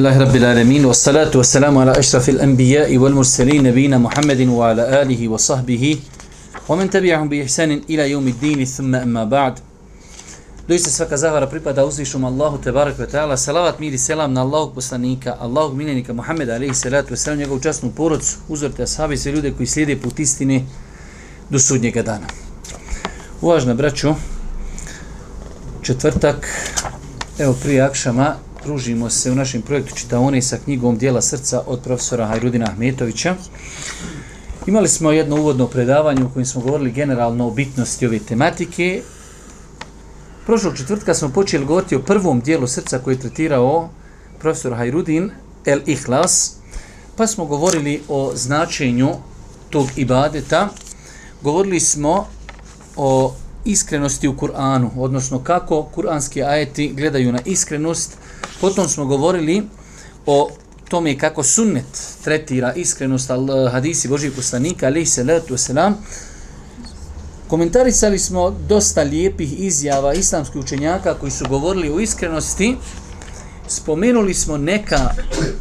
Alhamdulillahi Rabbil Alamin wa salatu wa salamu ala ashrafil anbijai wal mursalin nabina Muhammedin wa ala alihi wa sahbihi. Wa men tabi'ahum bi ihsanin ila jomid dini thumma emma ba'd. Doista svaka zahvara pripada uzvišom Allahu te barak wa ta'ala salavat miri selam na Allahog poslanika Allahog minenika Muhammeda alaihi salatu wa salam njegovu častnu porodcu uzorite ashabi sve ljude koji slijede put istine do sudnjega dana. Uvažna braćo četvrtak evo prije akšama družimo se u našem projektu Čitaone sa knjigom Dijela srca od profesora Hajrudina Ahmetovića. Imali smo jedno uvodno predavanje u kojem smo govorili generalno o bitnosti ove tematike. Prošlog četvrtka smo počeli govoriti o prvom dijelu srca koji je tretirao profesor Hajrudin, El Ihlas, pa smo govorili o značenju tog ibadeta. Govorili smo o iskrenosti u Kur'anu, odnosno kako kuranski ajeti gledaju na iskrenost, Potom smo govorili o tome kako sunnet tretira iskrenost al eh, hadisi Božih poslanika, alaihi salatu wasalam. Komentarisali smo dosta lijepih izjava islamskih učenjaka koji su govorili o iskrenosti. Spomenuli smo neka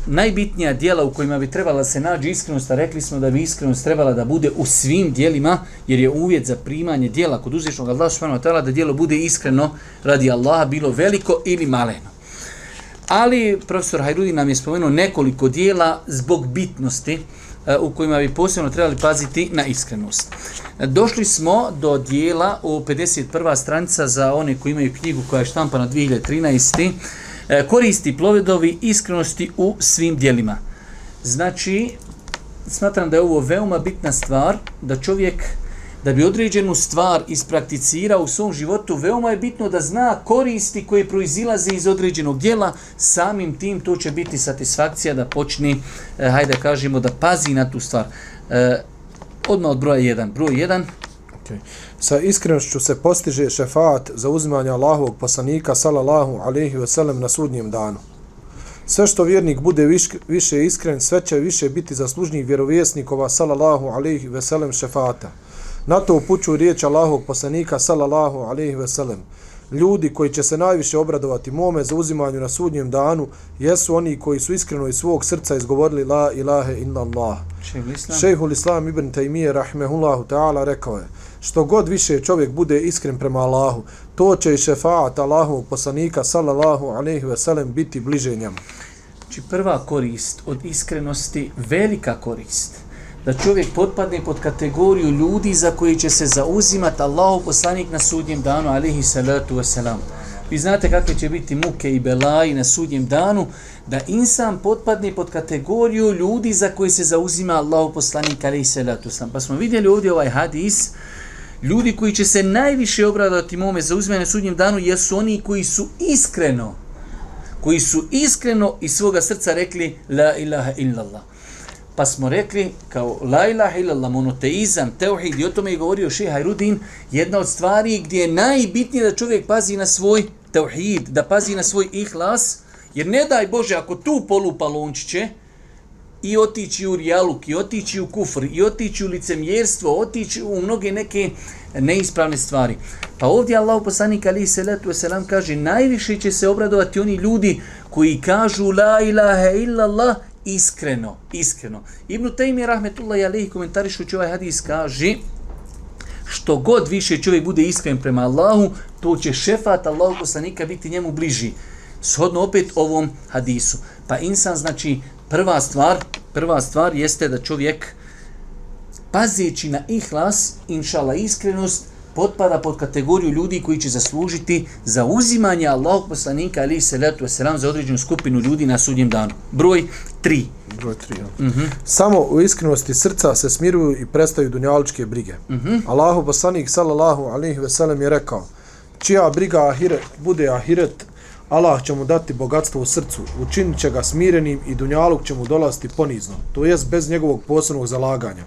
najbitnija dijela u kojima bi trebala se nađi iskrenost, a rekli smo da bi iskrenost trebala da bude u svim dijelima, jer je uvjet za primanje dijela kod uzvišnog Allaha subhanahu wa ta'ala da dijelo bude iskreno radi Allaha, bilo veliko ili maleno. Ali profesor Hajrudi nam je spomenuo nekoliko dijela zbog bitnosti e, u kojima bi posebno trebali paziti na iskrenost. Došli smo do dijela u 51. stranica za one koji imaju knjigu koja je štampana 2013. E, koristi plovedovi iskrenosti u svim dijelima. Znači, smatram da je ovo veoma bitna stvar, da čovjek da bi određenu stvar isprakticirao u svom životu, veoma je bitno da zna koristi koje proizilaze iz određenog dijela, samim tim to će biti satisfakcija da počne, eh, hajde kažemo, da pazi na tu stvar. Eh, odmah od broja 1. Broj 1. Okay. Sa iskrenošću se postiže šefaat za uzimanje Allahovog poslanika, sallallahu alaihi ve sellem, na sudnjem danu. Sve što vjernik bude viš, više iskren, sve će više biti zaslužnjih vjerovjesnikova, sallallahu alaihi ve sellem, šefata. Na to upućuju riječ Allahovog poslanika sallallahu alejhi ve sellem. Ljudi koji će se najviše obradovati mome za uzimanju na sudnjem danu jesu oni koji su iskreno iz svog srca izgovorili la ilahe illa Allah. Šejhul Islam ibn Taymije rahmehullahu ta'ala rekao je što god više čovjek bude iskren prema Allahu, to će i šefaat Allahovog poslanika sallallahu alejhi ve sellem biti bliže njemu. Či znači, prva korist od iskrenosti, velika korist – da čovjek potpadne pod kategoriju ljudi za koji će se zauzimati Allahu poslanik na sudnjem danu, alihi salatu wasalam. Vi znate kakve će biti muke i belaji na sudnjem danu, da insan potpadne pod kategoriju ljudi za koji se zauzima Allahu poslanik, alihi salatu wasalam. Pa smo vidjeli ovdje ovaj hadis, ljudi koji će se najviše obradati mome za na sudnjem danu, jesu oni koji su iskreno, koji su iskreno iz svoga srca rekli la ilaha illallah pa smo rekli kao la ilaha illallah monoteizam, teuhid i o tome je govorio šeha Hajrudin, jedna od stvari gdje je najbitnije da čovjek pazi na svoj teuhid, da pazi na svoj ihlas, jer ne daj Bože ako tu polupa lončiće i otići u rijaluk, i otići u kufr, i otići u licemjerstvo, otići u mnoge neke neispravne stvari. Pa ovdje Allah poslanik ali se letu selam kaže najviše će se obradovati oni ljudi koji kažu la ilaha illallah iskreno, iskreno. Ibn Taymi Rahmetullah alejhi komentarišući ovaj hadis kaže što god više čovjek bude iskren prema Allahu, to će šefat Allahu poslanika biti njemu bliži. Shodno opet ovom hadisu. Pa insan znači prva stvar, prva stvar jeste da čovjek pazeći na ihlas, inšala iskrenost, potpada pod kategoriju ljudi koji će zaslužiti za uzimanje Allahog poslanika ali se letu selam za određenu skupinu ljudi na sudnjem danu. Broj 3. Broj 3. Ja. Mm -hmm. Samo u iskrenosti srca se smiruju i prestaju dunjaličke brige. Mm -hmm. Allahov poslanik sallallahu alejhi ve sellem je rekao: Čija briga ahiret bude ahiret, Allah će mu dati bogatstvo u srcu, učinit će ga smirenim i dunjaluk će mu dolaziti ponizno, to jest bez njegovog posebnog zalaganja.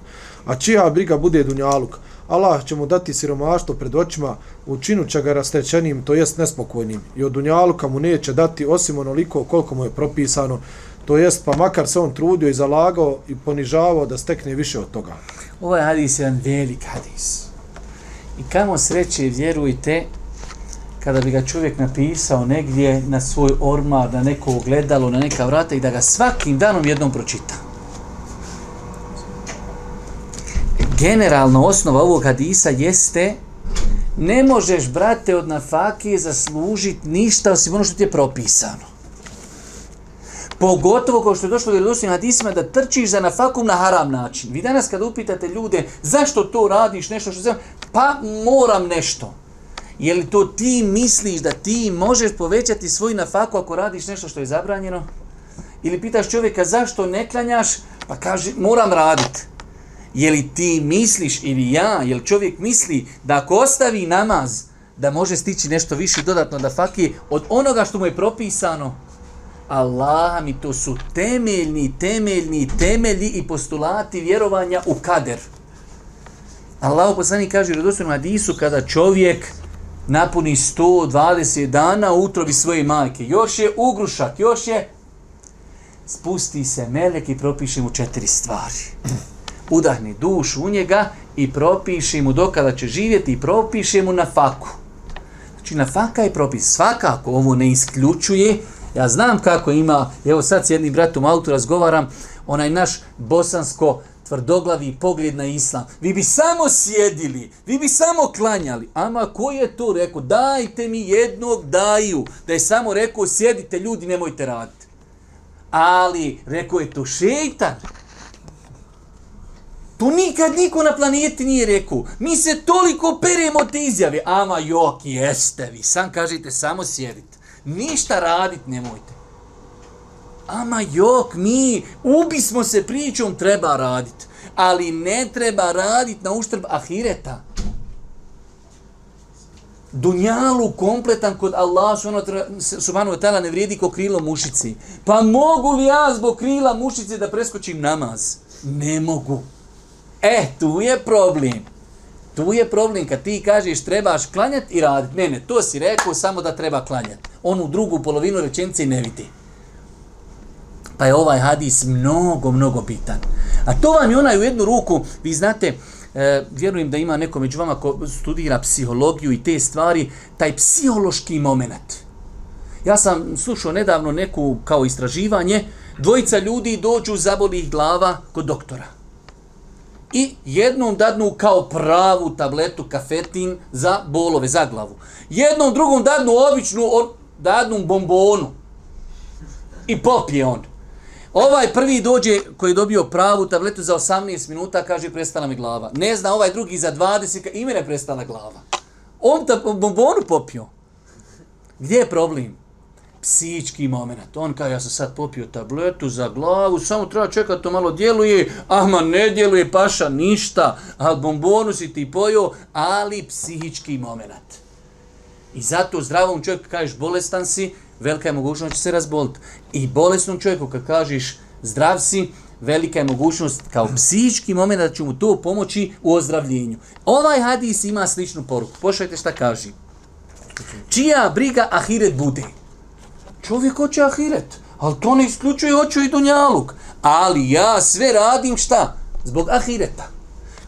A čija briga bude dunjaluk, Allah će mu dati siromaštvo pred očima, učinut će ga rastećenim, to jest nespokojnim. I od dunjaluka mu neće dati osim onoliko koliko mu je propisano, to jest pa makar se on trudio i zalagao i ponižavao da stekne više od toga. Ovaj hadis je jedan velik hadis. I kamo sreće, vjerujte, kada bi ga čovjek napisao negdje na svoj ormar, na neko ogledalo, na neka vrata i da ga svakim danom jednom pročita. Generalno osnova ovog hadisa jeste ne možeš, brate, od nafake zaslužiti ništa osim ono što ti je propisano. Pogotovo kao što je došlo u vjerodostojnim hadisima da trčiš za nafakum na haram način. Vi danas kada upitate ljude zašto to radiš, nešto što znam, pa moram nešto. Je li to ti misliš da ti možeš povećati svoj nafaku ako radiš nešto što je zabranjeno? Ili pitaš čovjeka zašto ne klanjaš, pa kaže moram raditi. Je li ti misliš ili ja, je li čovjek misli da ako ostavi namaz, da može stići nešto više dodatno da fakije od onoga što mu je propisano? Allah mi to su temeljni, temeljni, temelji i postulati vjerovanja u kader. Allah poslani kaže u redostojnom hadisu kada čovjek napuni 120 dana u utrobi svoje majke. Još je ugrušak, još je spusti se melek i propiše mu četiri stvari. Udahni dušu u njega i propiše mu dokada će živjeti i propiše mu na faku. Znači na faka je propis. Svakako ovo ne isključuje. Ja znam kako ima, evo sad s jednim bratom autu razgovaram, onaj naš bosansko tvrdoglavi pogled na islam. Vi bi samo sjedili, vi bi samo klanjali. Ama ko je to rekao? Dajte mi jednog daju. Da je samo rekao, sjedite ljudi, nemojte raditi. Ali, rekao je to šeitan. To nikad niko na planeti nije rekao. Mi se toliko peremo te izjave. Ama jok, jeste vi. Sam kažete, samo sjedite. Ništa radit nemojte. Ama jok, mi ubismo se pričom, treba radit. Ali ne treba radit na uštrb ahireta. Dunjalu kompletan kod Allah subhanahu wa ta'ala ne vrijedi ko krilo mušici. Pa mogu li ja zbog krila mušice da preskočim namaz? Ne mogu. E, tu je problem. Tu je problem kad ti kažeš trebaš klanjati i raditi. Ne, ne, to si rekao samo da treba klanjati. Onu drugu polovinu rečenice ne vidi. Pa je ovaj hadis mnogo, mnogo bitan. A to vam je onaj u jednu ruku, vi znate, e, vjerujem da ima neko među vama ko studira psihologiju i te stvari, taj psihološki moment. Ja sam slušao nedavno neku kao istraživanje, dvojica ljudi dođu zaboli ih glava kod doktora. I jednom dadnu kao pravu tabletu kafetin za bolove, za glavu. Jednom drugom dadnu običnu, dadnu bombonu. I popije on. Ovaj prvi dođe koji je dobio pravu tabletu za 18 minuta, kaže prestala mi glava. Ne zna ovaj drugi za 20, i mene prestala glava. On ta bombonu popio. Gdje je problem? Psički moment. On kaže, ja sam sad popio tabletu za glavu, samo treba čekati to malo djeluje, ama ne djeluje paša ništa, a bombonu si ti pojio, ali psihički moment. I zato zdravom čovjeku kažeš bolestan si, velika je mogućnost da će se razboliti. I bolesnom čovjeku kad kažeš zdrav si, velika je mogućnost kao psihički moment da će mu to pomoći u ozdravljenju. Ovaj hadis ima sličnu poruku. Pošajte šta kaže. Čija briga ahiret bude? Čovjek hoće ahiret, ali to ne isključuje hoću i dunjaluk. Ali ja sve radim šta? Zbog ahireta.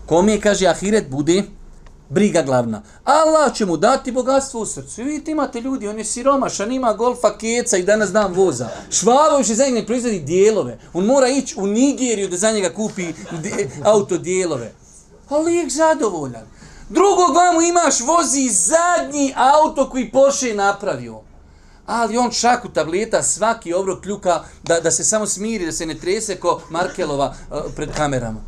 Kome kaže ahiret bude? briga glavna. Allah će mu dati bogatstvo u srcu. Vidite, imate ljudi, on je siromašan, ima golfa, keca i danas dan voza. Švabo više za njega proizvodi dijelove. On mora ići u Nigeriju da za njega kupi auto dijelove. Ali pa lijek zadovoljan. Drugog vamu imaš, vozi zadnji auto koji Porsche napravio. Ali on šaku tableta, svaki obrok kljuka da, da se samo smiri, da se ne trese ko Markelova uh, pred kamerama.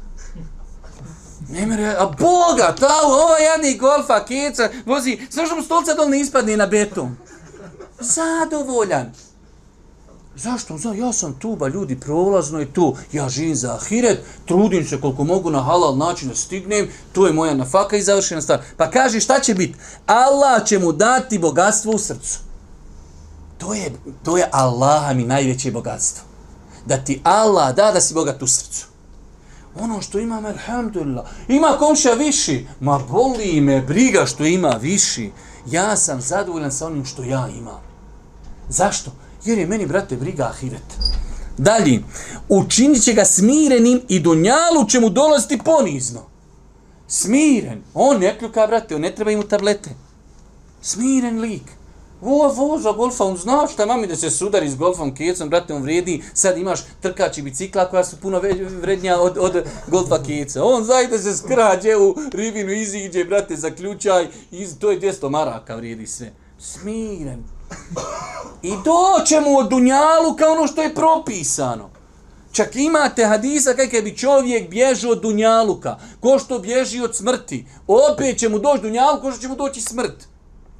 Ne mere, a Boga, ta ova jedni golfa, keca, vozi, znaš mu stolca dol ne ispadne na beton. Zadovoljan. Zašto? Za, ja sam tu, ba ljudi, prolazno je tu. Ja živim za ahiret, trudim se koliko mogu na halal način da stignem, to je moja nafaka i završena stvar. Pa kaže šta će biti? Allah će mu dati bogatstvo u srcu. To je, to je Allaha mi najveće bogatstvo. Da ti Allah da da si bogat u srcu ono što imam, alhamdulillah, ima komša viši, ma boli me briga što ima viši, ja sam zadovoljan sa onim što ja imam. Zašto? Jer je meni, brate, briga ahiret. Dalje, učinit će ga smirenim i dunjalu će mu dolaziti ponizno. Smiren. On ne kljuka, brate, on ne treba imu tablete. Smiren lik. Vo, vo, za golfa, on zna šta mami da se sudari s golfom kecom, brate, on vredi, sad imaš trkači bicikla koja su puno vrednija od, od golfa keca. On zajde se skrađe u rivinu, iziđe, brate, zaključaj, iz, to je 200 maraka vredi sve. Smiren. I doće mu od dunjalu kao ono što je propisano. Čak imate hadisa kakav bi čovjek bježao od dunjaluka, ko što bježi od smrti. Opet će mu doći dunjaluk, ko što će mu doći smrt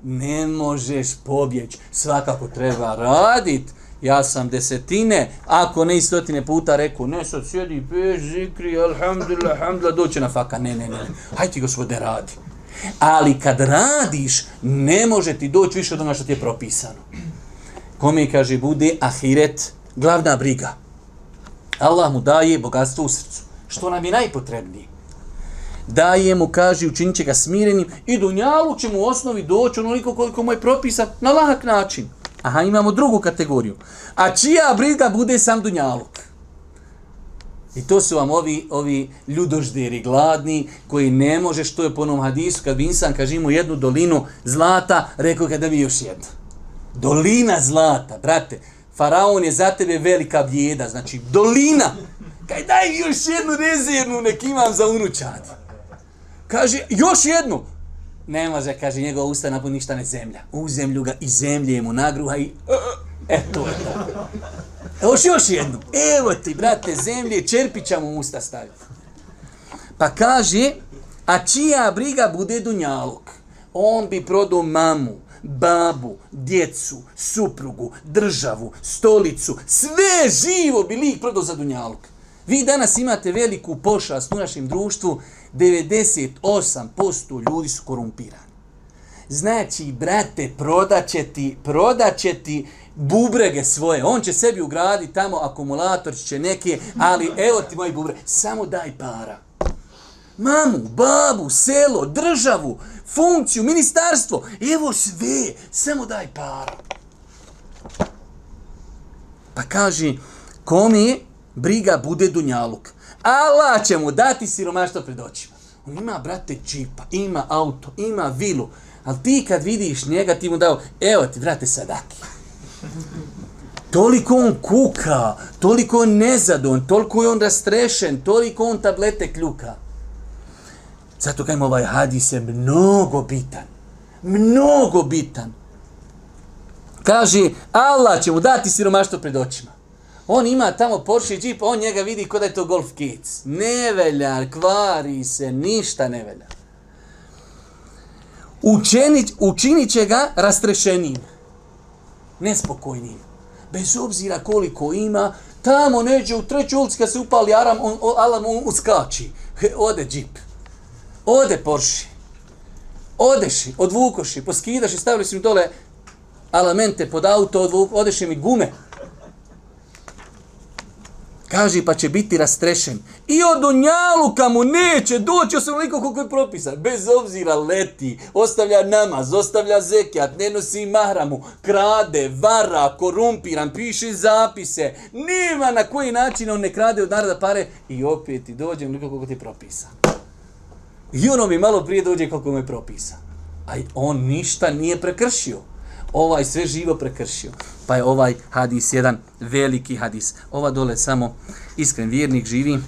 ne možeš pobjeći. Svakako treba radit. Ja sam desetine, ako ne stotine puta rekao, ne sad sjedi peš, zikri, alhamdulillah, alhamdulillah, doće na faka. Ne, ne, ne, hajde ti gospode radi. Ali kad radiš, ne može ti doći više od onoga što ti je propisano. Kome kaže, bude ahiret glavna briga. Allah mu daje bogatstvo u srcu. Što nam je najpotrebnije daje mu, kaže, učinit će ga smirenim i dunjalu će mu u osnovi doći onoliko koliko mu je propisan na lahak način. Aha, imamo drugu kategoriju. A čija briga bude sam dunjaluk? I to su vam ovi, ovi ljudožderi, gladni, koji ne može, što je po onom hadisu, kad bi insan kaže mu jednu dolinu zlata, rekao kada bi još jednu. Dolina zlata, brate, faraon je za tebe velika bjeda, znači dolina. Kaj daj još jednu rezervnu, nek imam za unučad. Kaže, još jednu. Ne može, kaže, njegova usta napun ništa ne zemlja. U zemlju ga i zemlje mu nagruha i... E, e, e, to je to. Još, još jednu. Evo ti, brate, zemlje, čerpića mu usta staviti. Pa kaže, a čija briga bude dunjalog? On bi prodao mamu, babu, djecu, suprugu, državu, stolicu, sve živo bi lik prodao za dunjalog. Vi danas imate veliku pošast u našem društvu, 98% ljudi su korumpirani. Znači, brate, prodaće ti, prodaće ti bubrege svoje. On će sebi ugraditi tamo akumulator, će neke, ali evo ti moji bubrege, samo daj para. Mamu, babu, selo, državu, funkciju, ministarstvo, evo sve, samo daj para. Pa kaži, komi briga bude dunjaluk. Allah će mu dati siromaštvo pred očima. On ima, brate, čipa, ima auto, ima vilu, ali ti kad vidiš njega, ti mu dao, evo ti, brate, sadaki. Toliko on kuka, toliko on nezadon, toliko je on rastrešen, toliko on tablete kljuka. Zato kajem ovaj hadis je mnogo bitan. Mnogo bitan. Kaže, Allah će mu dati siromaštvo pred očima. On ima tamo Porsche Jeep, on njega vidi kod je to Golf Kids. Ne velja, kvari se, ništa ne velja. Učenit, učinit će ga rastrešenim. Nespokojnim. Bez obzira koliko ima, tamo neđe u treću ulici kad se upali aram, on, on, alarm on uskači. He, ode Jeep. Ode Porsche. Odeši, odvukoši, poskidaši, stavili si mi dole alamente pod auto, odvuk, odeši mi gume. Kaže, pa će biti rastrešen. I od Dunjaluka mu neće doći osim koliko je propisan. Bez obzira leti, ostavlja namaz, ostavlja zekijat, ne nosi mahramu, krade, vara, korumpiran, piše zapise. Nema na koji način on ne krade od naroda pare. I opet ti dođe onoliko koliko ti je propisan. I ono mi malo prije dođe koliko mu je propisan. A on ništa nije prekršio ovaj sve živo prekršio. Pa je ovaj hadis jedan veliki hadis. Ova dole samo iskren vjernik živi.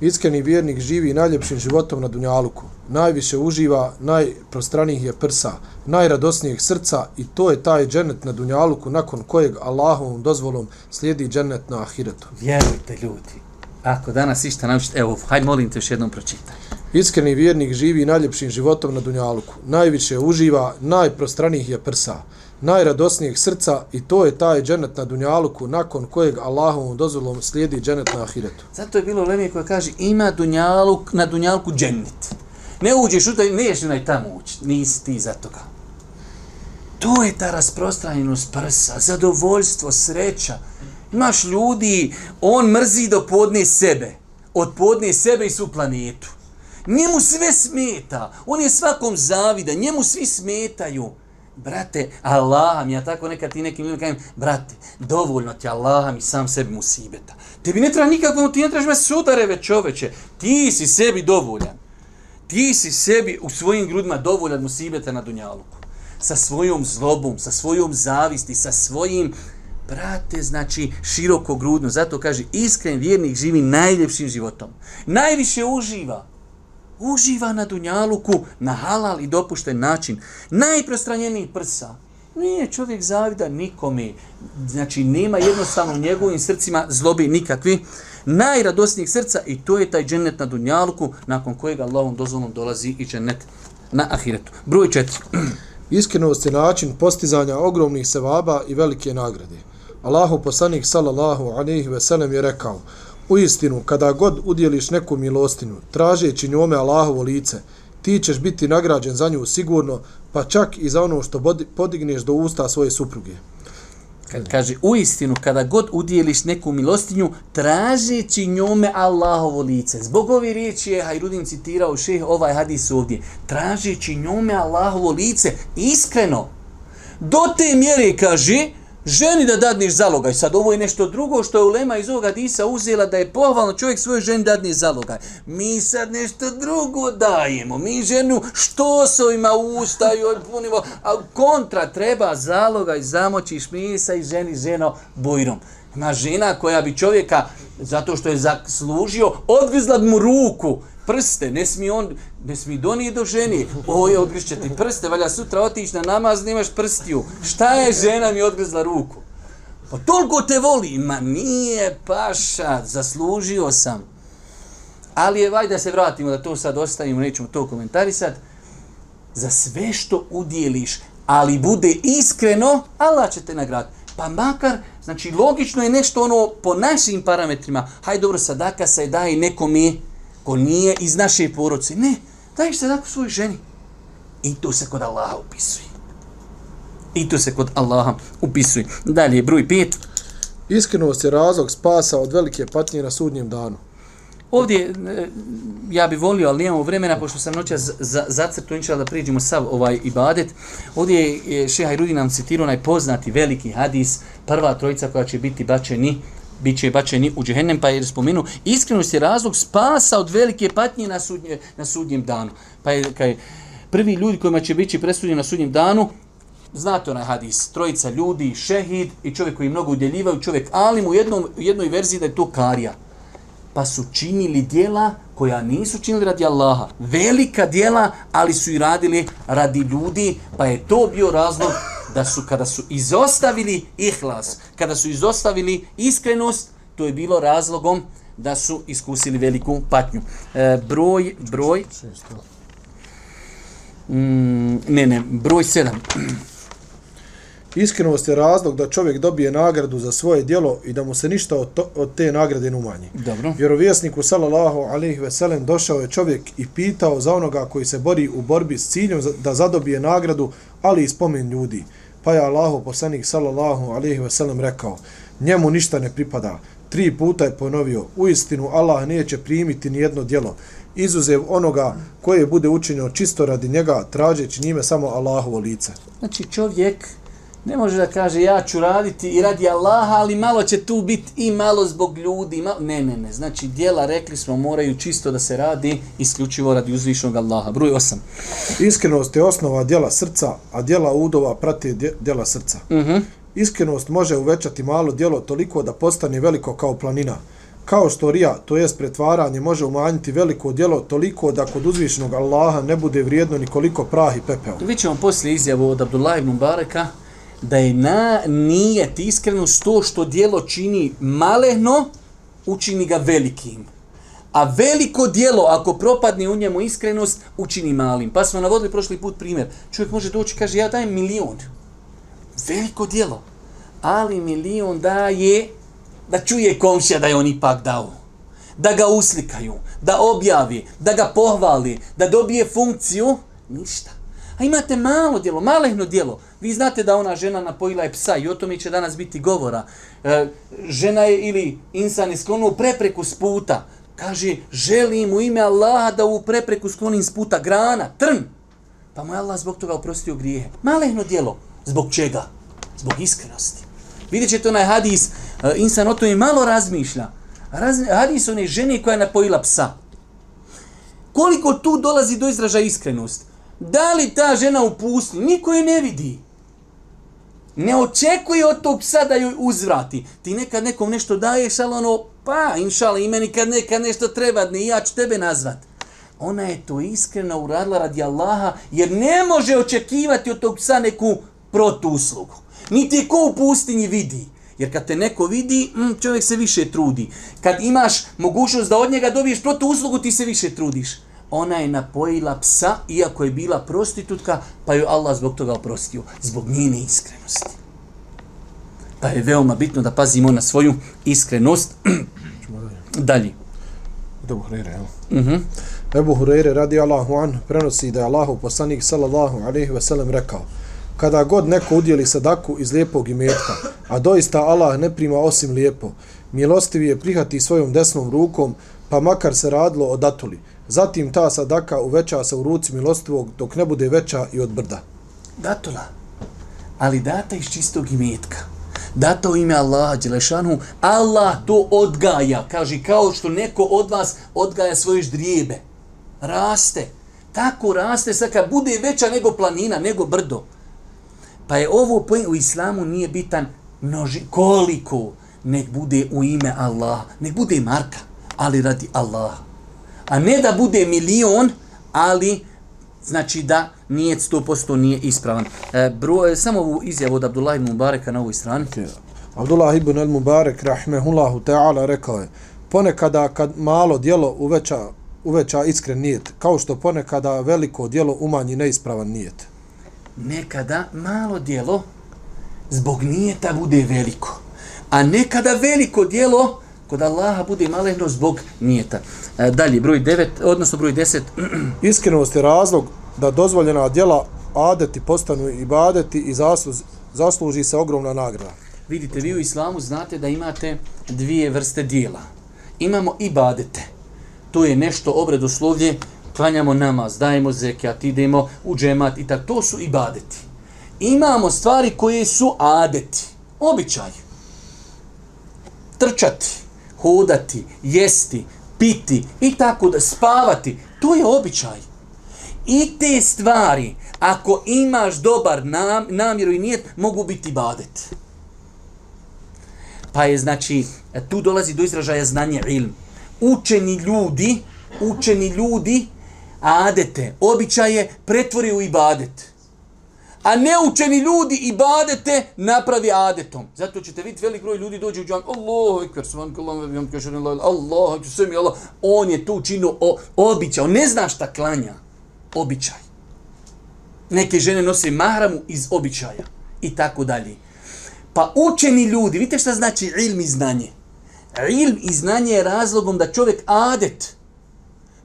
Iskreni vjernik živi najljepšim životom na Dunjaluku. Najviše uživa, najprostranijih je prsa, najradosnijeg srca i to je taj dženet na Dunjaluku nakon kojeg Allahovom dozvolom slijedi dženet na Ahiretu. Vjerujte ljudi, ako danas išta naučite, evo, hajde molim te još jednom pročitaj. Iskreni vjernik živi najljepšim životom na Dunjaluku. Najviše uživa, najprostranijih je prsa, najradosnijeg srca i to je taj dženet na Dunjaluku nakon kojeg Allahovom dozvolom slijedi dženet na Ahiretu. Zato je bilo Lemi koja kaže ima Dunjaluk, na Dunjaluku dženet. Ne uđeš u taj, ne ješ tamo ući, nisi ti za toga. To je ta rasprostranjenost prsa, zadovoljstvo, sreća. Imaš ljudi, on mrzi do podne sebe, od podne sebe i su planetu. Njemu sve smeta, on je svakom zavida, njemu svi smetaju brate, Allah mi, ja tako nekad ti nekim ljudima kažem, brate, dovoljno ti Allah mi sam sebi musibeta. Tebi ne treba nikakvom, ti ne trebaš me sudareve čoveče, ti si sebi dovoljan. Ti si sebi u svojim grudima dovoljan musibeta na Dunjaluku. sa svojom zlobom, sa svojom zavisti, sa svojim Brate, znači, široko grudno. Zato kaže, iskren vjernik živi najljepšim životom. Najviše uživa. Uživa na dunjaluku, na halal i dopušten način. Najprostranjeniji prsa. Nije čovjek zavida nikome. Znači, nema jednostavno u njegovim srcima zlobi nikakvi. Najradosnijih srca i to je taj džennet na dunjaluku nakon kojega Allahom dozvolom dolazi i džennet na ahiretu. Broj četiri. Iskrenost je način postizanja ogromnih sevaba i velike nagrade. Allahu poslanik sallallahu alejhi ve sellem je rekao: U istinu, kada god udjeliš neku milostinu, tražeći njome Allahovo lice, ti ćeš biti nagrađen za nju sigurno, pa čak i za ono što podigneš do usta svoje supruge. Kad kaže, u istinu, kada god udjeliš neku milostinju, tražeći njome Allahovo lice. Zbog ove riječi je Hajrudin citirao šeh ovaj hadis ovdje. Tražeći njome Allahovo lice, iskreno. Do te mjere, kaže, ženi da dadneš zalogaj. Sad ovo je nešto drugo što je Ulema iz ovoga disa uzela da je pohvalno čovjek svojoj ženi dadne zalogaj. Mi sad nešto drugo dajemo. Mi ženu što se ima usta i punimo. A kontra treba zalogaj, zamočiš misa i ženi ženo bujrom. Ima žena koja bi čovjeka, zato što je zaslužio, odgrizla mu ruku prste, ne smi on, ne smi donije do ženi. Oj, odgrišće ti prste, valja sutra otići na namaz, nemaš prstiju. Šta je žena mi odgrizla ruku? Pa toliko te voli. Ma nije paša, zaslužio sam. Ali je, vajde da se vratimo, da to sad ostavimo, nećemo to komentarisat. Za sve što udjeliš, ali bude iskreno, Allah će te nagraditi. Pa makar, znači logično je nešto ono po našim parametrima. Hajde dobro, sadaka se daje nekom ko nije iz naše poroce. Ne, daješ se tako svojoj ženi. I to se kod Allaha upisuje. I to se kod Allaha upisuje. Dalje, broj pet. Iskrenost je razlog spasa od velike patnje na sudnjem danu. Ovdje, e, ja bi volio, ali nemamo vremena, pošto sam noća zacrtu, inčela da priđemo sav ovaj ibadet. Ovdje je Šeha Irudi nam citirao najpoznati veliki hadis, prva trojica koja će biti bačeni bit će bačeni u džehennem, pa je spomenu, iskrenost je razlog spasa od velike patnje na, sudnje, na sudnjem danu. Pa je kaj, prvi ljudi kojima će biti presuđeni na sudnjem danu, znate onaj hadis, trojica ljudi, šehid i čovjek koji mnogo udjeljivaju, čovjek alim u, jednom, u jednoj verziji da je to karija. Pa su činili dijela koja nisu činili radi Allaha. Velika dijela, ali su i radili radi ljudi, pa je to bio razlog da su kada su izostavili ihlas, kada su izostavili iskrenost, to je bilo razlogom da su iskusili veliku patnju. E, broj, broj... Mm, ne, ne, broj sedam. Iskrenost je razlog da čovjek dobije nagradu za svoje dijelo i da mu se ništa od, to, od te nagrade ne umanji. Dobro. Vjerovjesniku sallallahu alejhi ve sellem došao je čovjek i pitao za onoga koji se bori u borbi s ciljem da zadobije nagradu, ali i spomen ljudi. Pa je Allahu poslanik sallallahu alejhi ve sellem rekao: "Njemu ništa ne pripada." Tri puta je ponovio: "U istinu Allah neće primiti ni jedno djelo izuzev onoga koje bude učinjeno čisto radi njega, tražeći njime samo Allahovo lice." Znači čovjek ne može da kaže ja ću raditi i radi Allaha, ali malo će tu biti i malo zbog ljudi. Malo... Ne, ne, ne. Znači, dijela, rekli smo, moraju čisto da se radi isključivo radi uzvišnog Allaha. Broj 8. Iskrenost je osnova dijela srca, a dijela udova prati dijela srca. Uh mhm. -huh. Iskrenost može uvećati malo dijelo toliko da postane veliko kao planina. Kao što rija, to jest pretvaranje, može umanjiti veliko dijelo toliko da kod uzvišnog Allaha ne bude vrijedno ni koliko prah i pepeo. Vi ćemo poslije izjavu od Abdullah ibn Bareka, da je na nijet iskrenost to što dijelo čini malehno, učini ga velikim. A veliko dijelo, ako propadne u njemu iskrenost, učini malim. Pa smo navodili prošli put primjer. Čovjek može doći i kaže, ja dajem milion. Veliko dijelo. Ali milion daje da čuje komšija da je on ipak dao. Da ga uslikaju, da objavi, da ga pohvali, da dobije funkciju. Ništa. A imate malo djelo, malehno djelo. Vi znate da ona žena napojila je psa i o tome će danas biti govora. E, žena je ili insan isklonuo prepreku s puta. Kaže, želim u ime Allaha da u prepreku sklonim s puta grana, trn. Pa mu je Allah zbog toga oprostio grijehe. Malehno djelo. Zbog čega? Zbog iskrenosti. Vidjet ćete onaj hadis, e, insan o tome malo razmišlja. Raz, hadis one žene koja je napojila psa. Koliko tu dolazi do izražaja iskrenost? Da li ta žena u pustinji? Niko je ne vidi. Ne očekuje od tog psa da joj uzvrati. Ti nekad nekom nešto daješ, ali ono, pa, inšala, i meni kad nekad nešto treba, ne, ja ću tebe nazvat. Ona je to iskreno uradila radi Allaha, jer ne može očekivati od tog psa neku protuslugu. Niti ko u pustinji vidi. Jer kad te neko vidi, mm, čovjek se više trudi. Kad imaš mogućnost da od njega dobiješ protu uslugu, ti se više trudiš. Ona je napojila psa, iako je bila prostitutka, pa ju Allah zbog toga oprostio. Zbog njene iskrenosti. Pa je veoma bitno da pazimo na svoju iskrenost. Dalje. Ebu Hureyre, evo. Uh -huh. Ebu Hureyre radi Allahu an prenosi da je Allahu poslanik sallallahu alaihi ve sellem rekao kada god neko udjeli sadaku iz lijepog imetka, a doista Allah ne prima osim lijepo, milostivi je prihati svojom desnom rukom, pa makar se radilo o datuli. Zatim ta sadaka uveća se u ruci milostivog dok ne bude veća i od brda. Datula. Ali data iz čistog imetka. Data u ime Allaha Đelešanu. Allah to odgaja. Kaže, kao što neko od vas odgaja svoje ždrijebe. Raste. Tako raste, sad kad bude veća nego planina, nego brdo. Pa je ovo u islamu nije bitan množi, koliko nek bude u ime Allaha, nek bude marka, ali radi Allah. A ne da bude milion, ali znači da nije 100% nije ispravan. E, bro, e, samo ovu izjavu od Abdullah ibn Mubareka na ovoj strani. Abdullah ibn al Mubarek, rahmehullahu ta'ala, rekao je, ponekada kad malo dijelo uveća, uveća iskren nijet, kao što ponekada veliko dijelo umanji neispravan nijet nekada malo dijelo zbog nijeta bude veliko. A nekada veliko dijelo kod Allaha bude maleno zbog nijeta. E, dalje, broj 9, odnosno broj 10. Iskrenost je razlog da dozvoljena djela adeti postanu i badeti i zasluži, zasluži se ogromna nagrada. Vidite, vi u islamu znate da imate dvije vrste dijela. Imamo i badete. To je nešto obredoslovlje klanjamo namaz, dajemo zekijat, idemo u džemat i tako, to su ibadeti. Imamo stvari koje su adeti, običaj. Trčati, hodati, jesti, piti i tako da spavati, to je običaj. I te stvari, ako imaš dobar nam, namjeru i nijet, mogu biti ibadet. Pa je, znači, tu dolazi do izražaja znanje ilm. Učeni ljudi, učeni ljudi, adete, običaje, pretvori u ibadet. A neučeni ljudi ibadete napravi adetom. Zato ćete vidjeti velik broj ljudi dođe u džam. Allahu ekber, svan kalam, vebjam kašan, Allahu ekber, sve mi Allah. On je tu učinio običaj. On ne zna šta klanja. Običaj. Neke žene nose mahramu iz običaja. I tako dalje. Pa učeni ljudi, vidite šta znači ilm i znanje. Ilm i znanje je razlogom da čovjek adet,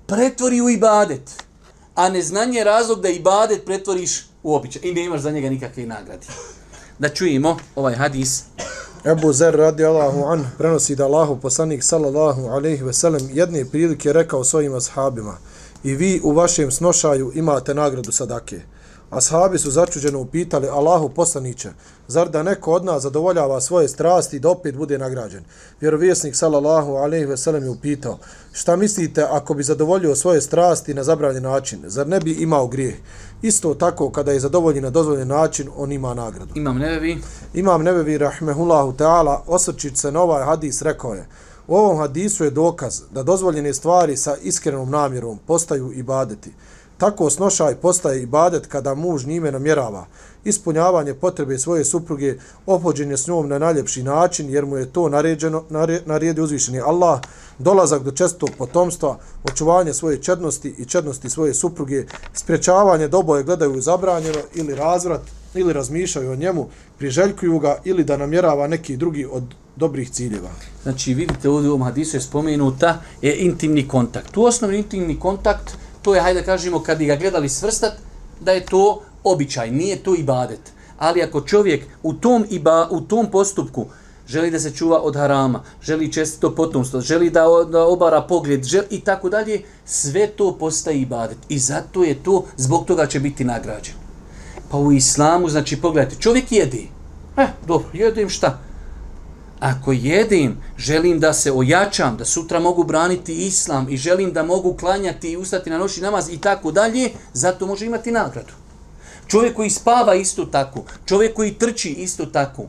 pretvori u ibadet. A neznanje je razlog da ibadet pretvoriš u običaj. I ne imaš za njega nikakve nagrade. Da čujemo ovaj hadis. Ebu Zer radi Allahu an prenosi da Allahu poslanik sallallahu alaihi ve sellem jedne prilike rekao svojim ashabima i vi u vašem snošaju imate nagradu sadake. Ashabi su začuđeno upitali Allahu poslaniće, zar da neko od nas zadovoljava svoje strasti da opet bude nagrađen? Vjerovjesnik sallallahu alaihi ve sellem je upitao, šta mislite ako bi zadovoljio svoje strasti na zabranjen način? Zar ne bi imao grijeh? Isto tako kada je zadovolji na dozvoljen način, on ima nagradu. Imam nevevi. Imam nevevi, rahmehullahu ta'ala, osvrčić se na ovaj hadis, rekao je, u ovom hadisu je dokaz da dozvoljene stvari sa iskrenom namjerom postaju ibadeti. Tako snošaj postaje ibadet kada muž njime namjerava ispunjavanje potrebe svoje supruge, opođenje s njom na najljepši način, jer mu je to naređeno, naredi uzvišeni Allah, dolazak do čestog potomstva, očuvanje svoje čednosti i čednosti svoje supruge, sprečavanje da oboje gledaju zabranjeno ili razvrat, ili razmišljaju o njemu, priželjkuju ga ili da namjerava neki drugi od dobrih ciljeva. Znači, vidite ovdje u ovom hadisu je spomenuta je intimni kontakt. U osnovi intimni kontakt to je, hajde kažemo, kad bi ga gledali svrstat, da je to običaj, nije to ibadet. Ali ako čovjek u tom, iba, u tom postupku želi da se čuva od harama, želi čestito potomstvo, želi da, da obara pogled želi, i tako dalje, sve to postaje ibadet. I zato je to, zbog toga će biti nagrađen. Pa u islamu, znači, pogledajte, čovjek jede. Eh, dobro, jedem šta? Ako jedem, želim da se ojačam, da sutra mogu braniti islam i želim da mogu klanjati i ustati na noći namaz i tako dalje, zato može imati nagradu. Čovjek koji spava isto tako, čovjek koji trči isto tako,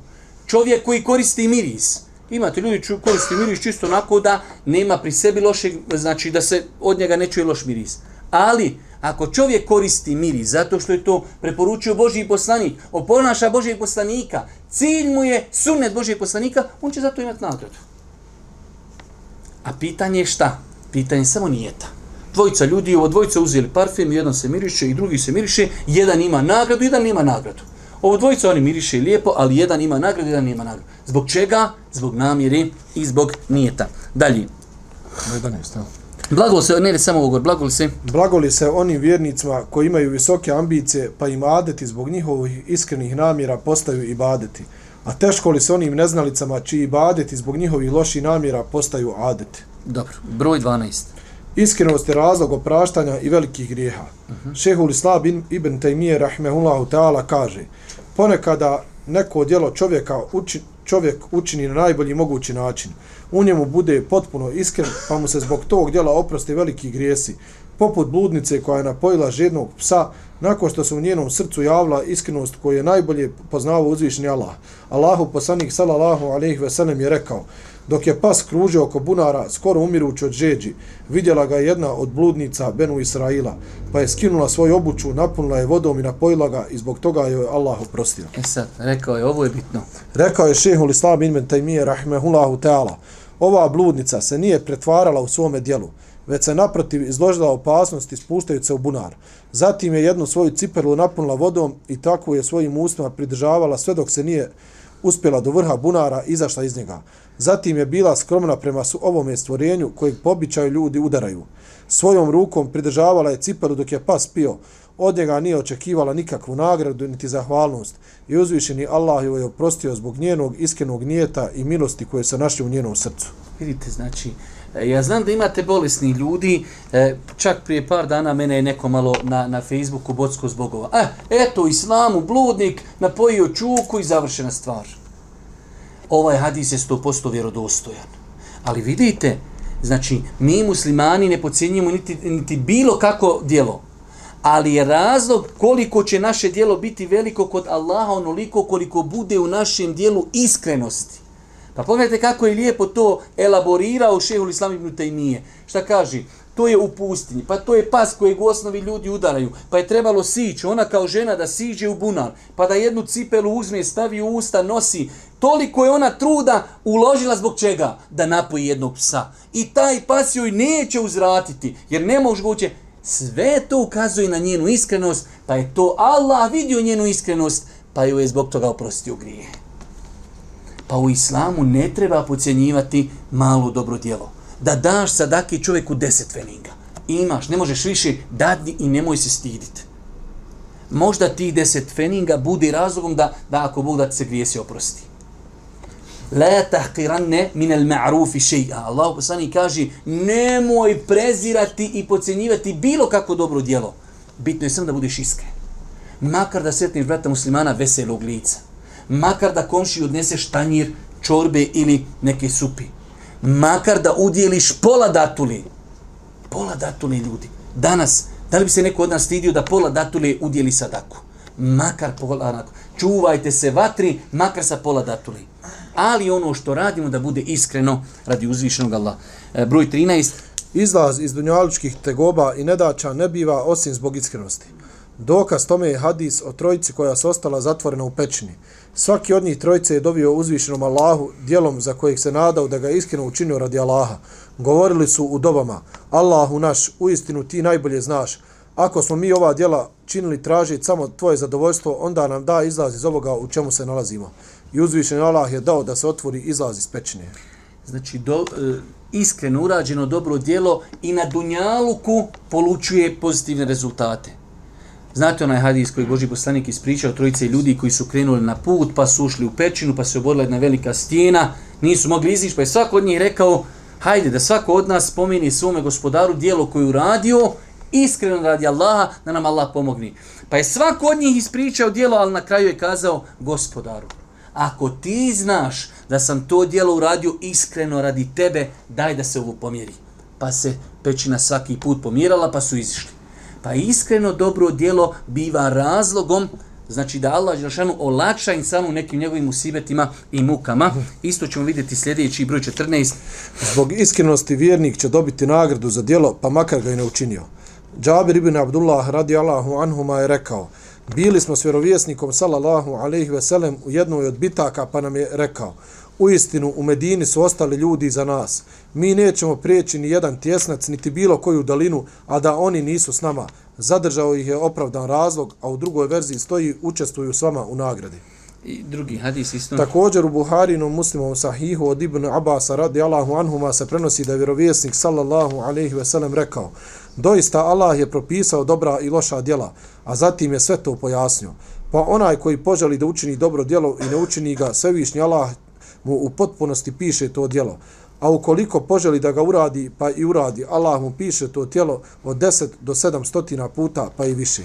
čovjek koji koristi miris. Imate ljudi koji koristi miris čisto onako da nema pri sebi lošeg, znači da se od njega ne čuje loš miris. Ali, ako čovjek koristi miris zato što je to preporučio Božji poslanik, oponaša Božjeg poslanika, cilj mu je sunnet Božjeg poslanika, on će zato imati nagradu. A pitanje je šta? Pitanje je samo nijeta. Dvojica ljudi, ovo dvojica uzeli parfem, jedan se miriše i drugi se miriše, jedan ima nagradu, jedan nema nagradu. Ovo dvojica oni miriše lijepo, ali jedan ima nagradu, jedan nema nagradu. Zbog čega? Zbog namjeri i zbog nijeta. Dalje. 11. Blagol se, ne, samo ovo, blagol se. Blagoli se onim vjernicima koji imaju visoke ambicije, pa im adeti zbog njihovih iskrenih namjera postaju i badeti. A teško li se onim neznalicama čiji badeti zbog njihovih loših namjera postaju adeti. Dobro, broj 12. Iskrenost je razlog opraštanja i velikih grijeha. Uh -huh. Šehul Islam ibn Taymiye rahmehullahu ta'ala kaže ponekada neko djelo čovjeka uči, čovjek učini na najbolji mogući način. U njemu bude potpuno iskren, pa mu se zbog tog djela oprosti veliki grijesi. Poput bludnice koja je napojila žednog psa, nakon što se u njenom srcu javila iskrenost koju je najbolje poznavao uzvišni Allah. Allahu poslanik sallallahu alejhi ve sellem je rekao: Dok je pas kružio oko bunara, skoro umirući od žeđi, vidjela ga jedna od bludnica Benu Israila, pa je skinula svoju obuću, napunila je vodom i napojila ga i zbog toga joj Allah oprostio. E sad, rekao je, ovo je bitno. Rekao je šehul Islam ibn Taymiye rahmehullahu ta'ala, ova bludnica se nije pretvarala u svome dijelu, već se naprotiv izložila opasnosti spuštajući se u bunar. Zatim je jednu svoju cipelu napunila vodom i tako je svojim ustima pridržavala sve dok se nije uspjela do vrha bunara i izašla iz njega. Zatim je bila skromna prema su ovome stvorenju kojeg po običaju ljudi udaraju. Svojom rukom pridržavala je cipelu dok je pas pio. Od njega nije očekivala nikakvu nagradu niti zahvalnost. I uzvišeni Allah joj je oprostio zbog njenog iskrenog nijeta i milosti koje se našli u njenom srcu. Vidite, znači, E, ja znam da imate bolesni ljudi, e, čak prije par dana mene je neko malo na, na Facebooku bocko zbogova. Eh, eto, islamu, bludnik, napojio čuku i završena stvar ovaj hadis je 100% vjerodostojan. Ali vidite, znači, mi muslimani ne pocijenjujemo niti, niti bilo kako dijelo. Ali je razlog koliko će naše dijelo biti veliko kod Allaha onoliko koliko bude u našem dijelu iskrenosti. Pa pogledajte kako je lijepo to elaborirao šehul Islam ibn Taymije. Šta kaže? to je u pustinji, pa to je pas kojeg u osnovi ljudi udaraju, pa je trebalo sići, ona kao žena da siđe u bunar, pa da jednu cipelu uzme, stavi u usta, nosi, toliko je ona truda uložila zbog čega? Da napoji jednog psa. I taj pas joj neće uzratiti, jer ne može goće, sve to ukazuje na njenu iskrenost, pa je to Allah vidio njenu iskrenost, pa ju je zbog toga oprostio grije. Pa u islamu ne treba pocijenjivati malo dobro djelo da daš sadaki čovjeku deset feninga. Imaš, ne možeš više, dadni i nemoj se stiditi. Možda ti deset feninga budi razlogom da, da ako Bog da ti se grijesi oprosti. La tahqiranne min al ma'rufi shay'a. Allah poslani kaže nemoj prezirati i podcenjivati bilo kako dobro djelo. Bitno je samo da budeš iskren. Makar da sretniš brata muslimana veselog lica. Makar da komši odnese štanjir čorbe ili neke supi makar da udjeliš pola datuli. Pola datuli ljudi. Danas, da li bi se neko od nas stidio da pola datuli udjeli sadaku? Makar pola onako. Čuvajte se vatri, makar sa pola datuli. Ali ono što radimo da bude iskreno radi uzvišenog Allah. E, broj 13. Izlaz iz dunjaličkih tegoba i nedača ne biva osim zbog iskrenosti. Dokaz tome je hadis o trojici koja se ostala zatvorena u pećini. Svaki od njih trojice je dobio uzvišenom Allahu dijelom za kojeg se nadao da ga iskreno učinio radi Allaha. Govorili su u dobama, Allahu naš, u istinu ti najbolje znaš. Ako smo mi ova dijela činili tražiti samo tvoje zadovoljstvo, onda nam da izlaz iz ovoga u čemu se nalazimo. I uzvišen Allah je dao da se otvori izlaz iz pećine. Znači, do, e, iskreno urađeno dobro dijelo i na dunjaluku polučuje pozitivne rezultate. Znate onaj hadis koji Boži poslanik ispričao trojice ljudi koji su krenuli na put, pa su ušli u pećinu, pa se oborila jedna velika stijena, nisu mogli izići, pa je svako od njih rekao, hajde da svako od nas spomeni svome gospodaru dijelo koju uradio, iskreno radi Allaha, da nam Allah pomogni. Pa je svako od njih ispričao dijelo, ali na kraju je kazao gospodaru. ako ti znaš da sam to dijelo uradio iskreno radi tebe, daj da se ovo pomjeri. Pa se pećina svaki put pomjerala, pa su izišli. Pa iskreno dobro djelo biva razlogom Znači da Allah Đelšanu olakša insanu nekim njegovim usibetima i mukama. Isto ćemo vidjeti sljedeći broj 14. Zbog iskrenosti vjernik će dobiti nagradu za djelo, pa makar ga i ne učinio. Džabir ibn Abdullah radi Allahu anhuma je rekao, bili smo s vjerovjesnikom sallallahu alaihi veselem u jednoj od bitaka, pa nam je rekao, u istinu u Medini su ostali ljudi za nas. Mi nećemo prijeći ni jedan tjesnac, niti bilo koju dalinu, a da oni nisu s nama. Zadržao ih je opravdan razlog, a u drugoj verziji stoji učestvuju s vama u nagradi. I drugi hadis isto. Također u Buharinu muslimom sahihu od Ibn Abbas radi Allahu anhuma se prenosi da je vjerovjesnik sallallahu alaihi veselem rekao Doista Allah je propisao dobra i loša djela, a zatim je sve to pojasnio. Pa onaj koji poželi da učini dobro djelo i ne učini ga, svevišnji Allah mu u potpunosti piše to djelo. A ukoliko poželi da ga uradi, pa i uradi, Allah mu piše to tijelo od 10 do 700 puta, pa i više.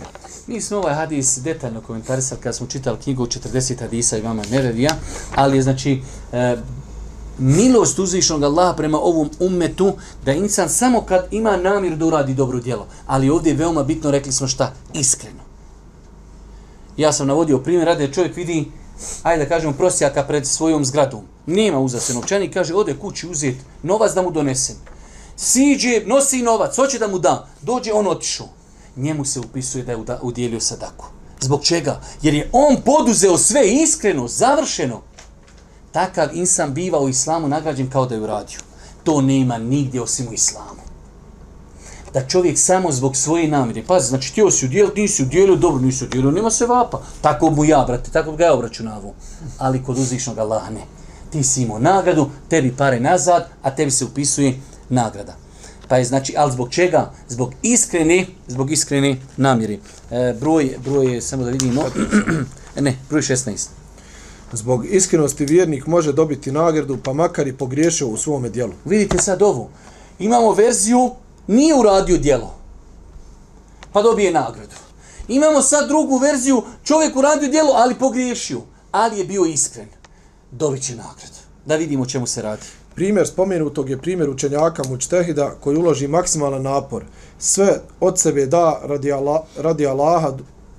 Mi smo ovaj hadis detaljno komentarisali kad smo čitali knjigu 40 hadisa i vama Nerevija, ali je znači e, milost uzvišnog Allaha prema ovom ummetu da insan samo kad ima namjer da uradi dobro djelo. Ali ovdje je veoma bitno, rekli smo šta? Iskreno. Ja sam navodio primjer, rade čovjek vidi ajde da kažemo, prosjaka pred svojom zgradom. Nema uza se novčani, kaže, ode kući uzet novac da mu donesem. Siđe, nosi novac, hoće da mu da. Dođe, on otišao. Njemu se upisuje da je udjelio sadaku. Zbog čega? Jer je on poduzeo sve iskreno, završeno. Takav insan biva u islamu nagrađen kao da je uradio. To nema nigdje osim u islamu da čovjek samo zbog svoje namire, pazi, znači ti si udjelio, nisi udjelio, dobro nisi udjelio, nema se vapa. Tako mu ja, brate, tako ga ja obračunavu. Ali kod uzvišnog Allaha ne. Ti si imao nagradu, tebi pare nazad, a tebi se upisuje nagrada. Pa je znači, ali zbog čega? Zbog iskrene, zbog iskrene namjeri. E, broj, broj je, samo da vidimo, ne, broj 16. Zbog iskrenosti vjernik može dobiti nagradu, pa makar i pogriješio u svome dijelu. Vidite sad ovo. Imamo verziju nije uradio djelo, pa dobije nagradu. Imamo sad drugu verziju, čovjek uradio djelo, ali pogriješio, ali je bio iskren. Dobit će nagradu. Da vidimo čemu se radi. Primjer spomenutog je primjer učenjaka Mučtehida koji uloži maksimalan napor. Sve od sebe da radi, Allah, radi Allaha,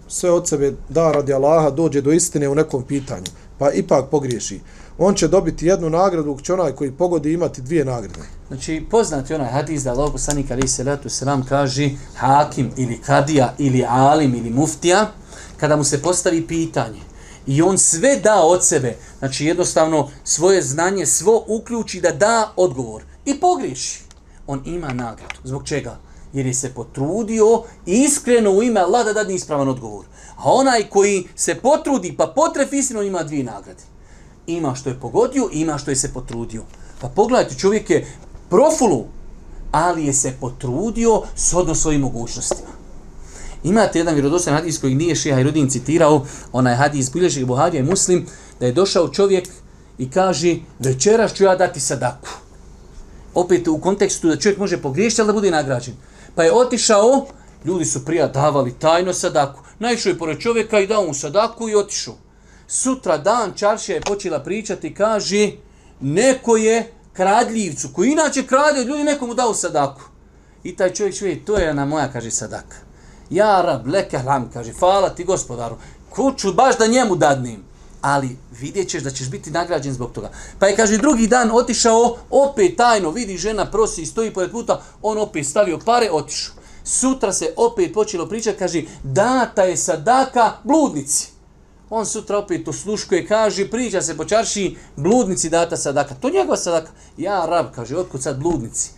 sve od sebe da radi Allaha dođe do istine u nekom pitanju, pa ipak pogriješi on će dobiti jednu nagradu, će onaj koji pogodi imati dvije nagrade. Znači, poznati onaj hadis da Allah poslanik ali se letu selam kaže hakim ili kadija ili alim ili muftija, kada mu se postavi pitanje i on sve da od sebe, znači jednostavno svoje znanje, svo uključi da da odgovor i pogriješi, on ima nagradu. Zbog čega? Jer je se potrudio iskreno u ime Allah da dadne ispravan odgovor. A onaj koji se potrudi pa potrefi istinu ima dvije nagrade ima što je pogodio, ima što je se potrudio. Pa pogledajte, čovjek je profulu, ali je se potrudio s odno svojim mogućnostima. Imate jedan vjerodostan hadis koji nije Šeha Irudin citirao, onaj hadis bilježi Buharija i Muslim, da je došao čovjek i kaže večeras ću ja dati sadaku. Opet u kontekstu da čovjek može pogriješiti, ali da bude nagrađen. Pa je otišao, ljudi su prija davali tajno sadaku. Naišao je pored čovjeka i dao mu sadaku i otišao sutra dan Čaršija je počela pričati, kaže, neko je kradljivcu, koji inače krade, ljudi nekomu dao sadaku. I taj čovjek čuje, to je na moja, kaže, sadaka. Ja, rab, leke hlam, kaže, hvala ti gospodaru, kuću baš da njemu dadnim. Ali vidjet ćeš da ćeš biti nagrađen zbog toga. Pa je, kaže, drugi dan otišao, opet tajno, vidi žena prosi i stoji pored puta, on opet stavio pare, otišao. Sutra se opet počelo pričati, kaže, data je sadaka bludnici. On sutra opet to sluškuje, kaže, priča se po čarši, bludnici data sadaka. To njegova sadaka. Ja, rab, kaže, otkud sad bludnici?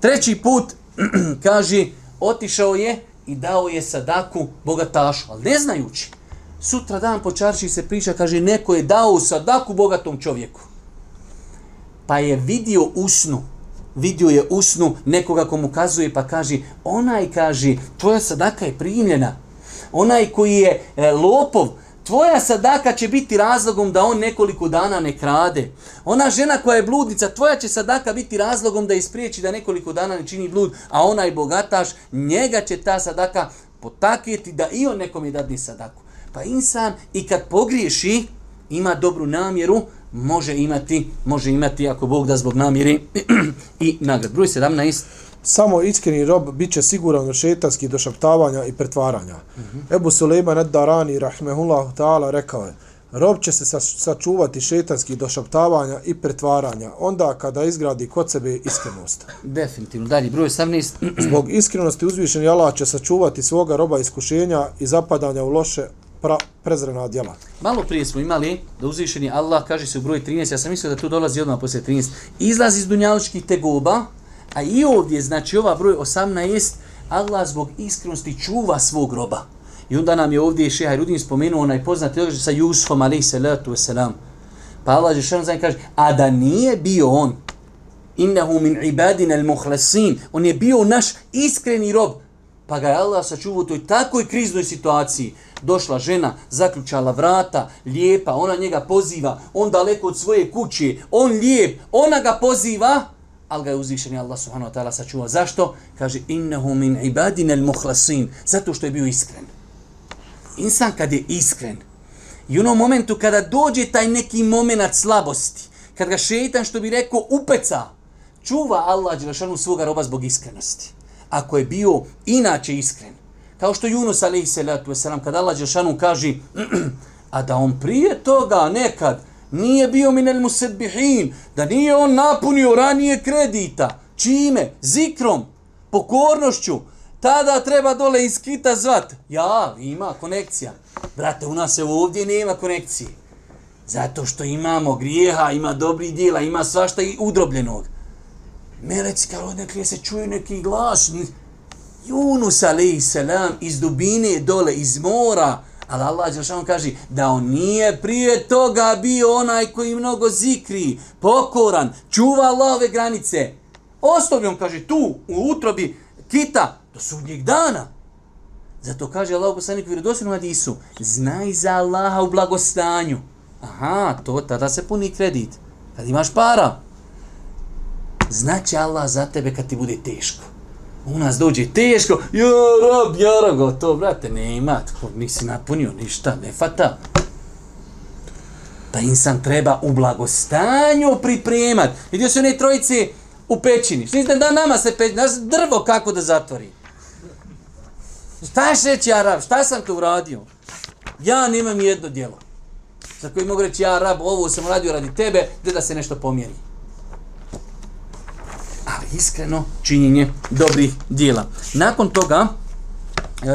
Treći put, kaže, otišao je i dao je sadaku bogatašu, ali ne znajući. Sutra dan po čarši se priča, kaže, neko je dao sadaku bogatom čovjeku. Pa je vidio usnu, vidio je usnu nekoga komu kazuje, pa kaže, onaj kaže, tvoja sadaka je primljena. Onaj koji je e, lopov, tvoja sadaka će biti razlogom da on nekoliko dana ne krade. Ona žena koja je bludnica, tvoja će sadaka biti razlogom da ispriječi da nekoliko dana ne čini blud, a onaj bogataš, njega će ta sadaka potakjeti da i on nekom je dadni sadaku. Pa insan i kad pogriješi, ima dobru namjeru, može imati, može imati ako Bog da zbog namjeri i nagrad. Broj 17. Samo iskreni rob bit će siguran od šetanskih došaptavanja i pretvaranja. Mm -hmm. Ebu Suleiman ad-Darani, rahmehullahu ta'ala, rekao je, rob će se sačuvati šetanskih došaptavanja i pretvaranja, onda kada izgradi kod sebe iskrenost. Definitivno. Dalje, broj 18. Zbog iskrenosti uzvišeni Allah će sačuvati svoga roba iskušenja i zapadanja u loše pra, prezrena djela. Malo prije smo imali da uzvišeni Allah, kaže se u broj 13, ja sam mislio da tu dolazi odmah poslije 13, izlazi iz dunjalučkih tegoba, a i ovdje, znači ova broj 18, Allah zbog iskrenosti čuva svog roba. I onda nam je ovdje Šeha Rudin spomenuo onaj poznati događaj sa Jusufom, alaih salatu wasalam. Pa Allah Žešan znači kaže, a da nije bio on, innehu min ibadina al-muhlasin, on je bio naš iskreni rob, pa ga je Allah sačuvao u toj takoj kriznoj situaciji. Došla žena, zaključala vrata, lijepa, ona njega poziva, on daleko od svoje kuće, on lijep, ona ga poziva, ali ga je uzvišen Allah subhanahu wa ta'ala sačuvao. Zašto? Kaže, innahu min ibadina al-muhlasin, zato što je bio iskren. Insan kad je iskren, i u onom momentu kada dođe taj neki moment slabosti, kad ga šeitan, što bi rekao, upeca, čuva Allah Đelešanu svoga roba zbog iskrenosti. Ako je bio inače iskren, kao što Yunus alaihi salatu wasalam, kada Allah Đelešanu kaže, a da on prije toga nekad nije bio minel musedbihin, da nije on napunio ranije kredita, čime? Zikrom, pokornošću, tada treba dole iz kita zvat. Ja, ima konekcija. Brate, u nas se ovdje nema konekcije. Zato što imamo grijeha, ima dobri dijela, ima svašta i udrobljenog. Meleci kao odnekle se čuje neki glas. Junus alaih selam iz dubine dole, iz mora. Ali Allah Đelšanu kaže da on nije prije toga bio onaj koji mnogo zikri, pokoran, čuva Allahove granice. Ostavljom, kaže, tu u utrobi kita do sudnjeg dana. Zato kaže Allah poslanik vjerodosinu hadisu, znaj za Allaha u blagostanju. Aha, to tada se puni kredit. Kad imaš para, znaće Allah za tebe kad ti bude teško. U nas dođe teško, ja rab, ja rab, to brate, ne ima, nisi napunio ništa, ne fata. Da insan treba u blagostanju pripremat. Vidio se one trojice u pećini. Što da nama se pećini, nas drvo kako da zatvori. Šta je reći Arab? Šta sam to uradio? Ja nemam jedno djelo. Za koji mogu reći, ja Arab, ovo sam uradio radi tebe, gdje da se nešto pomjeri. Ali iskreno činjenje dobrih dijela. Nakon toga,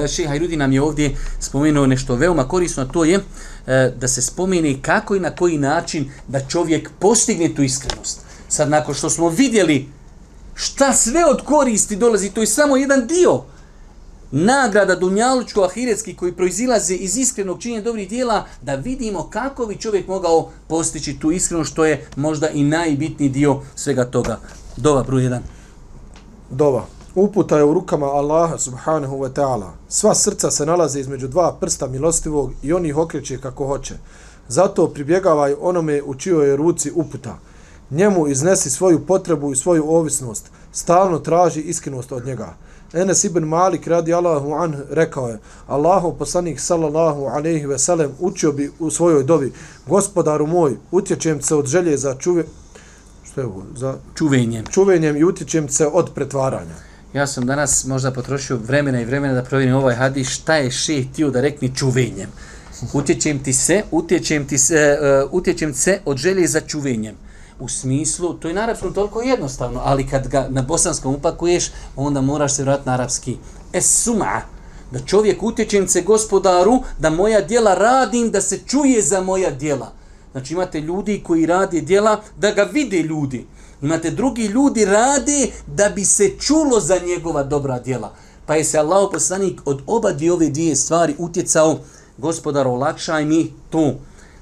e, Šeha nam je ovdje spomenuo nešto veoma korisno, to je e, da se spomeni kako i na koji način da čovjek postigne tu iskrenost. Sad, nakon što smo vidjeli šta sve od koristi dolazi, to je samo jedan dio nagrada dunjalučko-ahiretski koji proizilaze iz iskrenog činjenja dobrih dijela, da vidimo kako bi čovjek mogao postići tu iskrenost, što je možda i najbitniji dio svega toga. Dova, broj jedan. Dova. Uputa je u rukama Allaha subhanahu wa ta'ala. Sva srca se nalaze između dva prsta milostivog i on ih okreće kako hoće. Zato pribjegavaj onome u čijoj je ruci uputa. Njemu iznesi svoju potrebu i svoju ovisnost. Stalno traži iskrenost od njega. Enes ibn Malik radi Allahu an rekao je Allahu poslanik sallallahu alejhi ve sellem učio bi u svojoj dovi gospodaru moj utječem se od želje za čuve što je ovo? Za čuvenjem. čuvenjem i utječem se od pretvaranja. Ja sam danas možda potrošio vremena i vremena da provjerim ovaj hadis. Šta je šejh tio da rekne čuvenjem? Utječem ti se utječem ti se uh, utječem se od želje za čuvenjem. U smislu, to je na arapskom toliko jednostavno, ali kad ga na bosanskom upakuješ, onda moraš se vratiti na arapski. Es suma, da čovjek utječem se gospodaru, da moja djela radim, da se čuje za moja djela. Znači imate ljudi koji rade djela da ga vide ljudi. Imate drugi ljudi rade da bi se čulo za njegova dobra djela. Pa je se Allah poslanik od oba dvije ove dvije stvari utjecao, gospodar, olakšaj mi to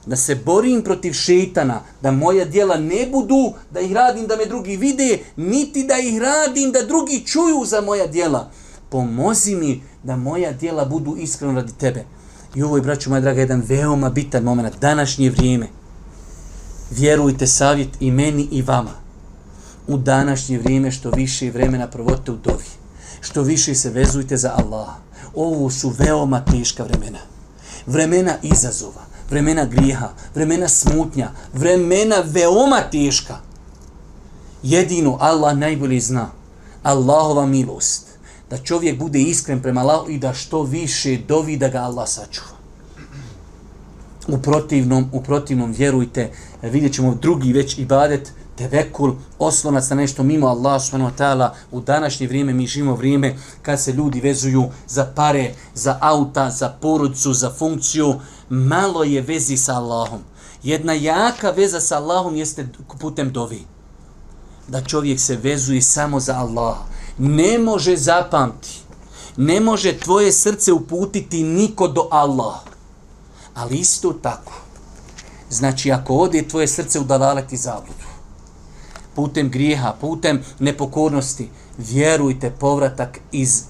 da se borim protiv šeitana, da moja djela ne budu, da ih radim da me drugi vide, niti da ih radim da drugi čuju za moja djela. Pomozi mi da moja djela budu iskreno radi tebe. I ovo je, braću moja draga, jedan veoma bitan moment, današnje vrijeme. Vjerujte savjet i meni i vama. U današnje vrijeme što više vremena provodite u dovi. Što više se vezujte za Allaha. Ovo su veoma teška vremena. Vremena izazova vremena grijeha, vremena smutnja, vremena veoma teška. Jedino Allah najbolje zna. Allahova milost. Da čovjek bude iskren prema Allahu i da što više dovi da ga Allah sačuva. U protivnom, u protivnom, vjerujte, vidjet ćemo drugi već ibadet, tevekul, oslonac na nešto mimo Allah subhanahu wa ta'ala, u današnje vrijeme mi živimo vrijeme kad se ljudi vezuju za pare, za auta, za porodcu, za funkciju, malo je vezi sa Allahom. Jedna jaka veza sa Allahom jeste putem dovi. Da čovjek se vezuje samo za Allaha Ne može zapamti. Ne može tvoje srce uputiti niko do Allah. Ali isto tako. Znači, ako ode tvoje srce u zabludu, putem grijeha, putem nepokornosti, vjerujte, povratak iz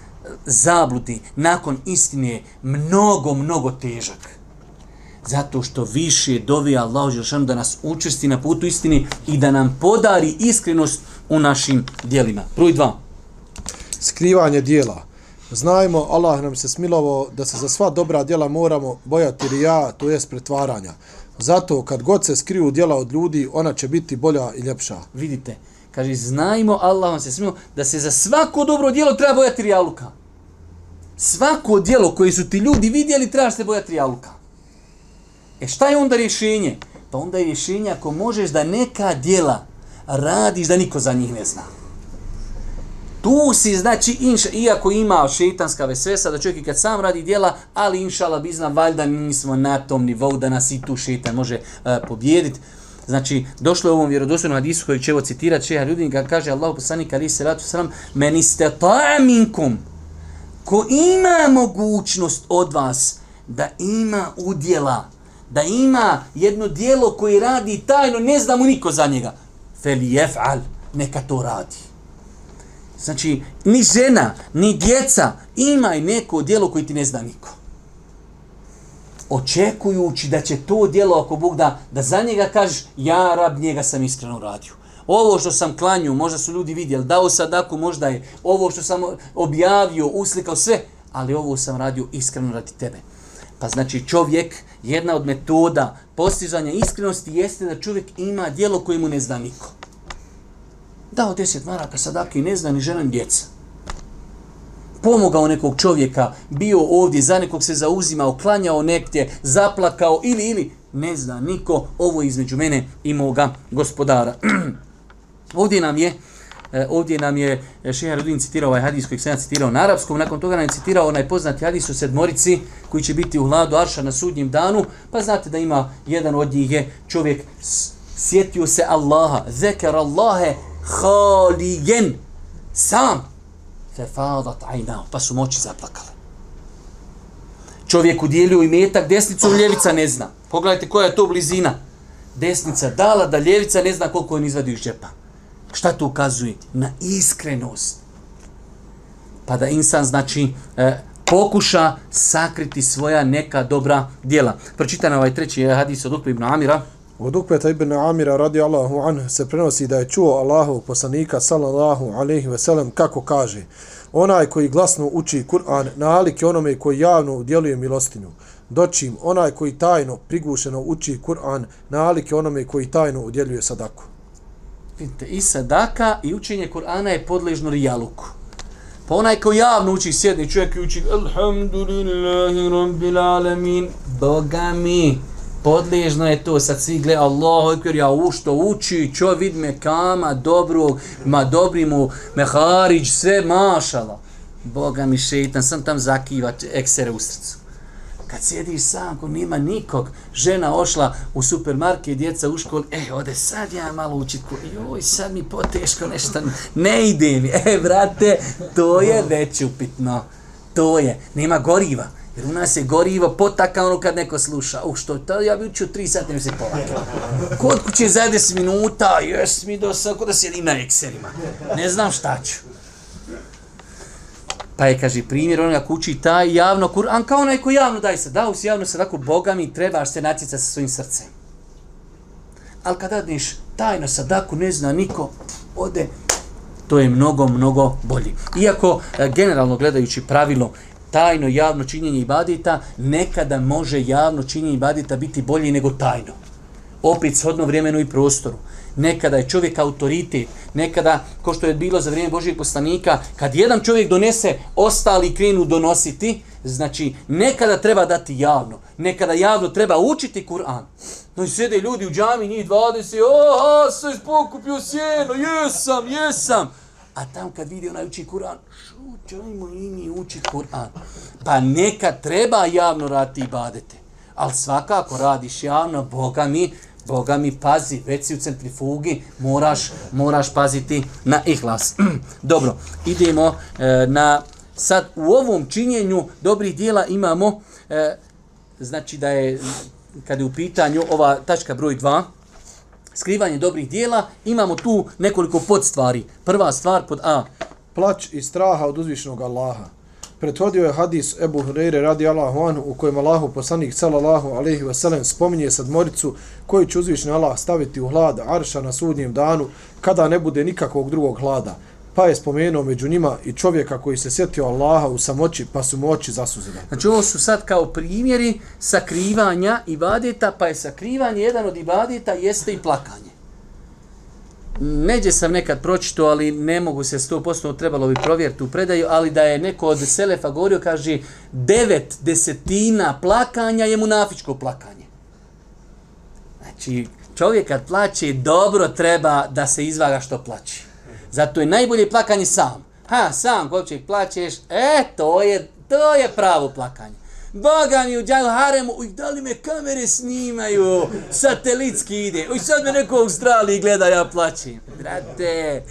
zabludi nakon istine je mnogo, mnogo težak. Zato što više dovi Allah Žešan da nas učesti na putu istini i da nam podari iskrenost u našim dijelima. Prvi dva. Skrivanje dijela. Znajmo, Allah nam se smilovo da se za sva dobra djela moramo bojati rija, to jest pretvaranja. Zato kad god se skriju djela od ljudi, ona će biti bolja i ljepša. Vidite, kaže, znajmo, Allah vam se smilo, da se za svako dobro djelo treba bojati rijaluka. Svako djelo koje su ti ljudi vidjeli, treba se bojati rijaluka. E šta je onda rješenje? Pa onda je rješenje ako možeš da neka djela radiš da niko za njih ne zna. Tu si, znači, inša, iako ima šeitanska vesvesa, da čovjek i kad sam radi dijela, ali inšala bizna, valjda nismo na tom nivou da nas i tu šeitan može e, uh, pobjediti. Znači, došlo je u ovom vjerodostojnom hadisu koji će evo citirati šeha ljudi, ga kaže Allah poslanik ali se ratu sram, meni ste ta'minkum, ko ima mogućnost od vas da ima udjela, da ima jedno dijelo koje radi tajno, ne zna mu niko za njega, fel jef'al, neka to radi. Znači, ni žena, ni djeca imaj neko dijelo koji ti ne zna niko. Očekujući da će to dijelo, ako Bog da, da za njega kažeš, ja rab njega sam iskreno radio. Ovo što sam klanju, možda su ljudi vidjeli, dao sadaku, možda je ovo što sam objavio, uslikao sve, ali ovo sam radio iskreno radi tebe. Pa znači čovjek, jedna od metoda postizanja iskrenosti jeste da čovjek ima dijelo koje mu ne zna niko dao deset maraka sadake i ne zna ni žena ni djeca. Pomogao nekog čovjeka, bio ovdje, za nekog se zauzimao, klanjao nekdje, zaplakao ili, ili, ne zna niko, ovo između mene i moga gospodara. ovdje nam je, e, ovdje nam je e, Šeherudin citirao ovaj hadis kojeg sam ja citirao na arapskom, nakon toga nam je citirao onaj poznati hadis o sedmorici koji će biti u hladu Arša na sudnjem danu, pa znate da ima jedan od njih je čovjek sjetio se Allaha, zekar Allahe halijen sam. Fe fadat ajnao pa su moći zaplakale. Čovjek udjelio i metak desnicu ljevica ne zna. Pogledajte koja je to blizina. Desnica dala da ljevica ne zna koliko on izvadi iz džepa. Šta to ukazuje? Na iskrenost. Pa da insan znači e, pokuša sakriti svoja neka dobra djela. Pročitan ovaj treći hadis od Utbe ibn Amira. Od Ukveta ibn Amira radi Allahu anhu se prenosi da je čuo Allahu poslanika sallallahu alaihi ve sellem kako kaže onaj koji glasno uči Kur'an nalik je onome koji javno udjeluje milostinju. Dočim onaj koji tajno prigušeno uči Kur'an nalik je onome koji tajno udjeljuje sadaku. Vidite, i sadaka i učenje Kur'ana je podležno rijaluku. Pa onaj ko javno uči sjedni čovjek i uči Alhamdulillahi Rabbil Alamin Boga mi podležno je to sad svi gleda Allahu ekber ja u što uči čo vid me kama dobro ma dobri mu meharić sve mašala Boga mi šeitan sam tam zakiva eksere u srcu. Kad sjediš sam ko nima nikog žena ošla u supermarket djeca u školu e ode sad ja malo učit ko joj sad mi poteško nešto ne ide mi. E brate to je već upitno. To je nema goriva Jer u nas je gorivo potaka ono kad neko sluša. Uh, što to? Ja bi učio tri sata, ne se polaka. Kod kuće za 10 minuta, jes mi do sada, da sjedim na ekserima. Ne znam šta ću. Pa je, kaže, primjer onoga kući taj javno Kur'an, kao onaj ko javno daj se. Da, si javno se tako, Boga mi trebaš se natjecati sa svojim srcem. Ali kada dadneš tajno sadaku, ne zna niko, ode, to je mnogo, mnogo bolji. Iako, e, generalno gledajući pravilo, tajno javno činjenje ibadeta, nekada može javno činjenje ibadeta biti bolje nego tajno. Opet shodno vremenu i prostoru. Nekada je čovjek autoritet, nekada, ko što je bilo za vrijeme Božijeg poslanika, kad jedan čovjek donese, ostali krenu donositi, znači nekada treba dati javno, nekada javno treba učiti Kur'an. No i sjede ljudi u džami, njih 20, oha, se pokupio sjeno, jesam, jesam. A tam kad vidi onaj uči Kur'an, šućajmo i mi uči Kur'an. Pa neka treba javno raditi i badete. Ali svakako radiš javno, Boga mi, Boga mi pazi, već si u centrifugi, moraš, moraš paziti na ihlas. Dobro, idemo e, na, sad u ovom činjenju dobrih dijela imamo, e, znači da je, kada je u pitanju ova tačka broj 2, skrivanje dobrih dijela, imamo tu nekoliko podstvari. Prva stvar pod A. Plać i straha od uzvišenog Allaha. Pretvodio je hadis Ebu Hureyre radi Allahu anhu u kojem Allahu poslanik sallallahu alaihi ve sellem spominje sadmoricu koji će uzvišni Allah staviti u hlad arša na sudnjem danu kada ne bude nikakvog drugog hlada. Pa je spomenuo među njima i čovjeka koji se sjetio Allaha u samoći pa su mu oči zasuzile. Znači ovo su sad kao primjeri sakrivanja ibadeta, pa je sakrivanje jedan od ibadeta jeste i plakanje. Neđe sam nekad pročito, ali ne mogu se 100% trebalo bi provjeriti u predaju, ali da je neko od Selefa govorio, kaže, devet desetina plakanja je munafičko plakanje. Znači, čovjek kad plaće, dobro treba da se izvaga što plaće. Zato je najbolje plakanje sam. Ha, sam, kod čovjek plaćeš, e, to je, to je pravo plakanje. Boga mi u džaju haremu, uj, da li me kamere snimaju, satelitski ide, uj, sad me neko u Australiji gleda, ja plaćim. Brate,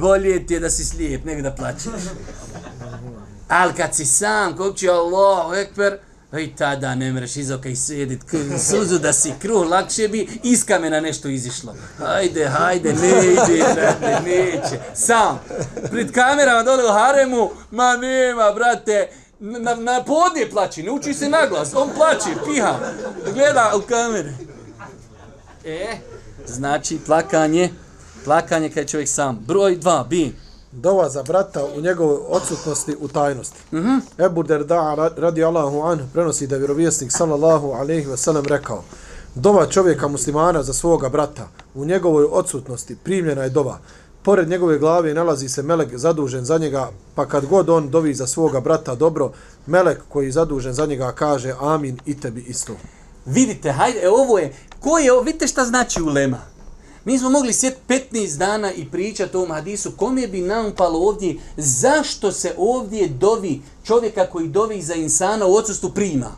bolje ti je da si slijep, nego da plaćeš. Ali kad si sam, kog će Allah, ekber, i tada ne mreš iz oka i sedit, suzu da si kruh, lakše bi iz kamena nešto izišlo. Hajde, hajde, ne ide, brate, neće. Sam, pred kamerama dole u haremu, ma nema, brate, na, na podnije plaći, ne uči se naglas, on plaći, piha, gleda u kamere. E, znači plakanje, plakanje kad je čovjek sam. Broj dva, bi. Dova za brata u njegovoj odsutnosti u tajnosti. Mm -hmm. Ebu Derda radi Allahu an prenosi da je vjerovjesnik sallallahu alaihi ve sellem rekao Dova čovjeka muslimana za svoga brata u njegovoj odsutnosti primljena je dova. Pored njegove glave nalazi se melek zadužen za njega, pa kad god on dovi za svoga brata dobro, melek koji je zadužen za njega kaže amin i tebi isto. Vidite, hajde, e, ovo je, ko je ovo, vidite šta znači ulema. Mi smo mogli sjeti 15 dana i pričati o ovom hadisu, kome bi nam palo ovdje, zašto se ovdje dovi čovjeka koji dovi za insana u odsustu prima?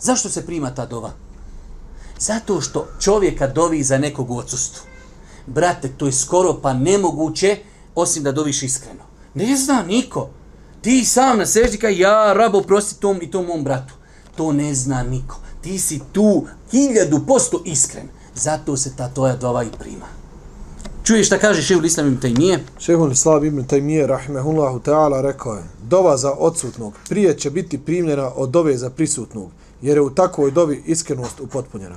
Zašto se prima ta dova? Zato što čovjeka dovi za nekog u odsustvu brate, to je skoro pa nemoguće, osim da doviš iskreno. Ne zna niko. Ti sam na seždi kaj, ja, rabo, prosti tom i tom mom bratu. To ne zna niko. Ti si tu hiljadu posto iskren. Zato se ta tvoja dova i prima. Čuješ šta kaže Šehul Islam ibn Tajmije? Šehu Islam ibn Tajmije, rahmehullahu ta'ala, rekao je, dova za odsutnog prije će biti primljena od dove za prisutnog, jer je u takvoj dovi iskrenost upotpunjena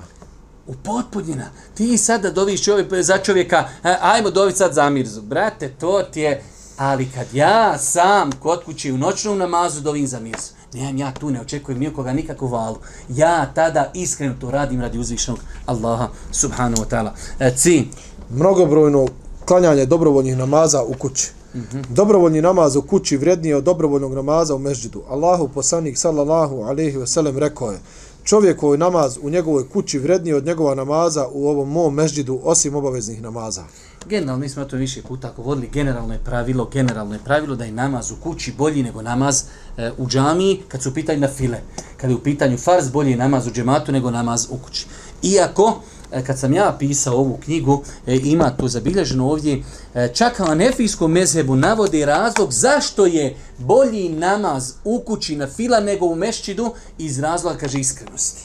upotpunjena. Ti sada doviš čovjek, za čovjeka, ajmo doviti sad za Mirzu. Brate, to ti je, ali kad ja sam kod kući u noćnom namazu dovim za Mirzu, nemam ja tu, ne očekujem nijekoga nikakvu valu. Ja tada iskreno to radim radi uzvišenog Allaha subhanahu wa ta'ala. E, ci. Mnogobrojno klanjanje dobrovoljnih namaza u kući. Mm -hmm. Dobrovoljni namaz u kući vrednije od dobrovoljnog namaza u mežđidu. Allahu poslanik sallallahu alaihi ve sellem rekao je čovjekov namaz u njegovoj kući vredniji od njegova namaza u ovom mom mežđidu osim obaveznih namaza. Generalno, mi smo to više puta govorili, generalno je pravilo, generalno je pravilo da je namaz u kući bolji nego namaz e, u džamiji kad su u pitanju na file. Kad je u pitanju farz, bolji je namaz u džematu nego namaz u kući. Iako, E, kad sam ja pisao ovu knjigu, e, ima to zabilježeno ovdje, e, čak na nefijskom mezhebu navode razlog zašto je bolji namaz u kući na fila nego u mešćidu iz razloga, kaže, iskrenosti.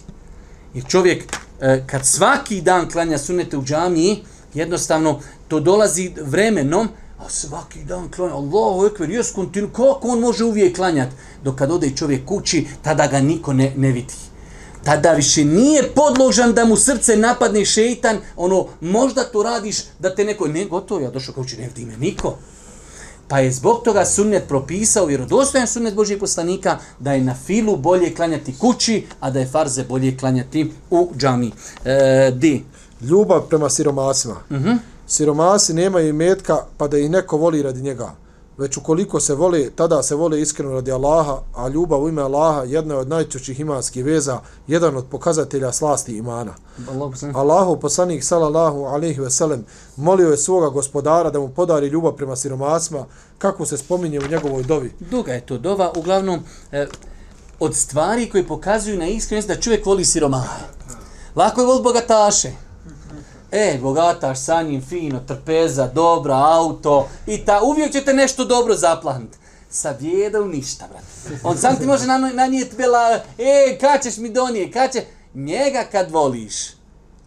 Jer čovjek, e, kad svaki dan klanja sunete u džamiji, jednostavno to dolazi vremenom, a svaki dan klanja, Allahu ekber, jes kontinu, kako on može uvijek klanjati? Dok kad ode čovjek kući, tada ga niko ne, ne vidi tada više nije podložan da mu srce napadne šeitan, ono, možda to radiš da te neko, ne, gotovo, ja došao kao će, ne vidi me niko. Pa je zbog toga sunnet propisao, vjerodostojan sunnet Božijeg poslanika, da je na filu bolje klanjati kući, a da je farze bolje klanjati u džami. E, di? Ljubav prema siromasima. Uh -huh. Siromasi nemaju metka pa da ih neko voli radi njega. Već ukoliko se vole, tada se vole iskreno radi Allaha, a ljubav u ime Allaha jedna je od najčućih imanskih veza, jedan od pokazatelja slasti imana. Allahu poslanik sallallahu alejhi ve sellem molio je svoga gospodara da mu podari ljubav prema siromasima, kako se spominje u njegovoj dovi. Duga je to dova, uglavnom eh, od stvari koje pokazuju na iskrenost da čovjek voli siromahe. Lako je vol bogataše. E, bogataš sa njim, fino, trpeza, dobra, auto, i ta, uvijek ćete nešto dobro zaplaniti. Sa vjedom ništa, brate. On sam ti može nanijeti bela, e, kad ćeš mi donije, kad će... Njega kad voliš,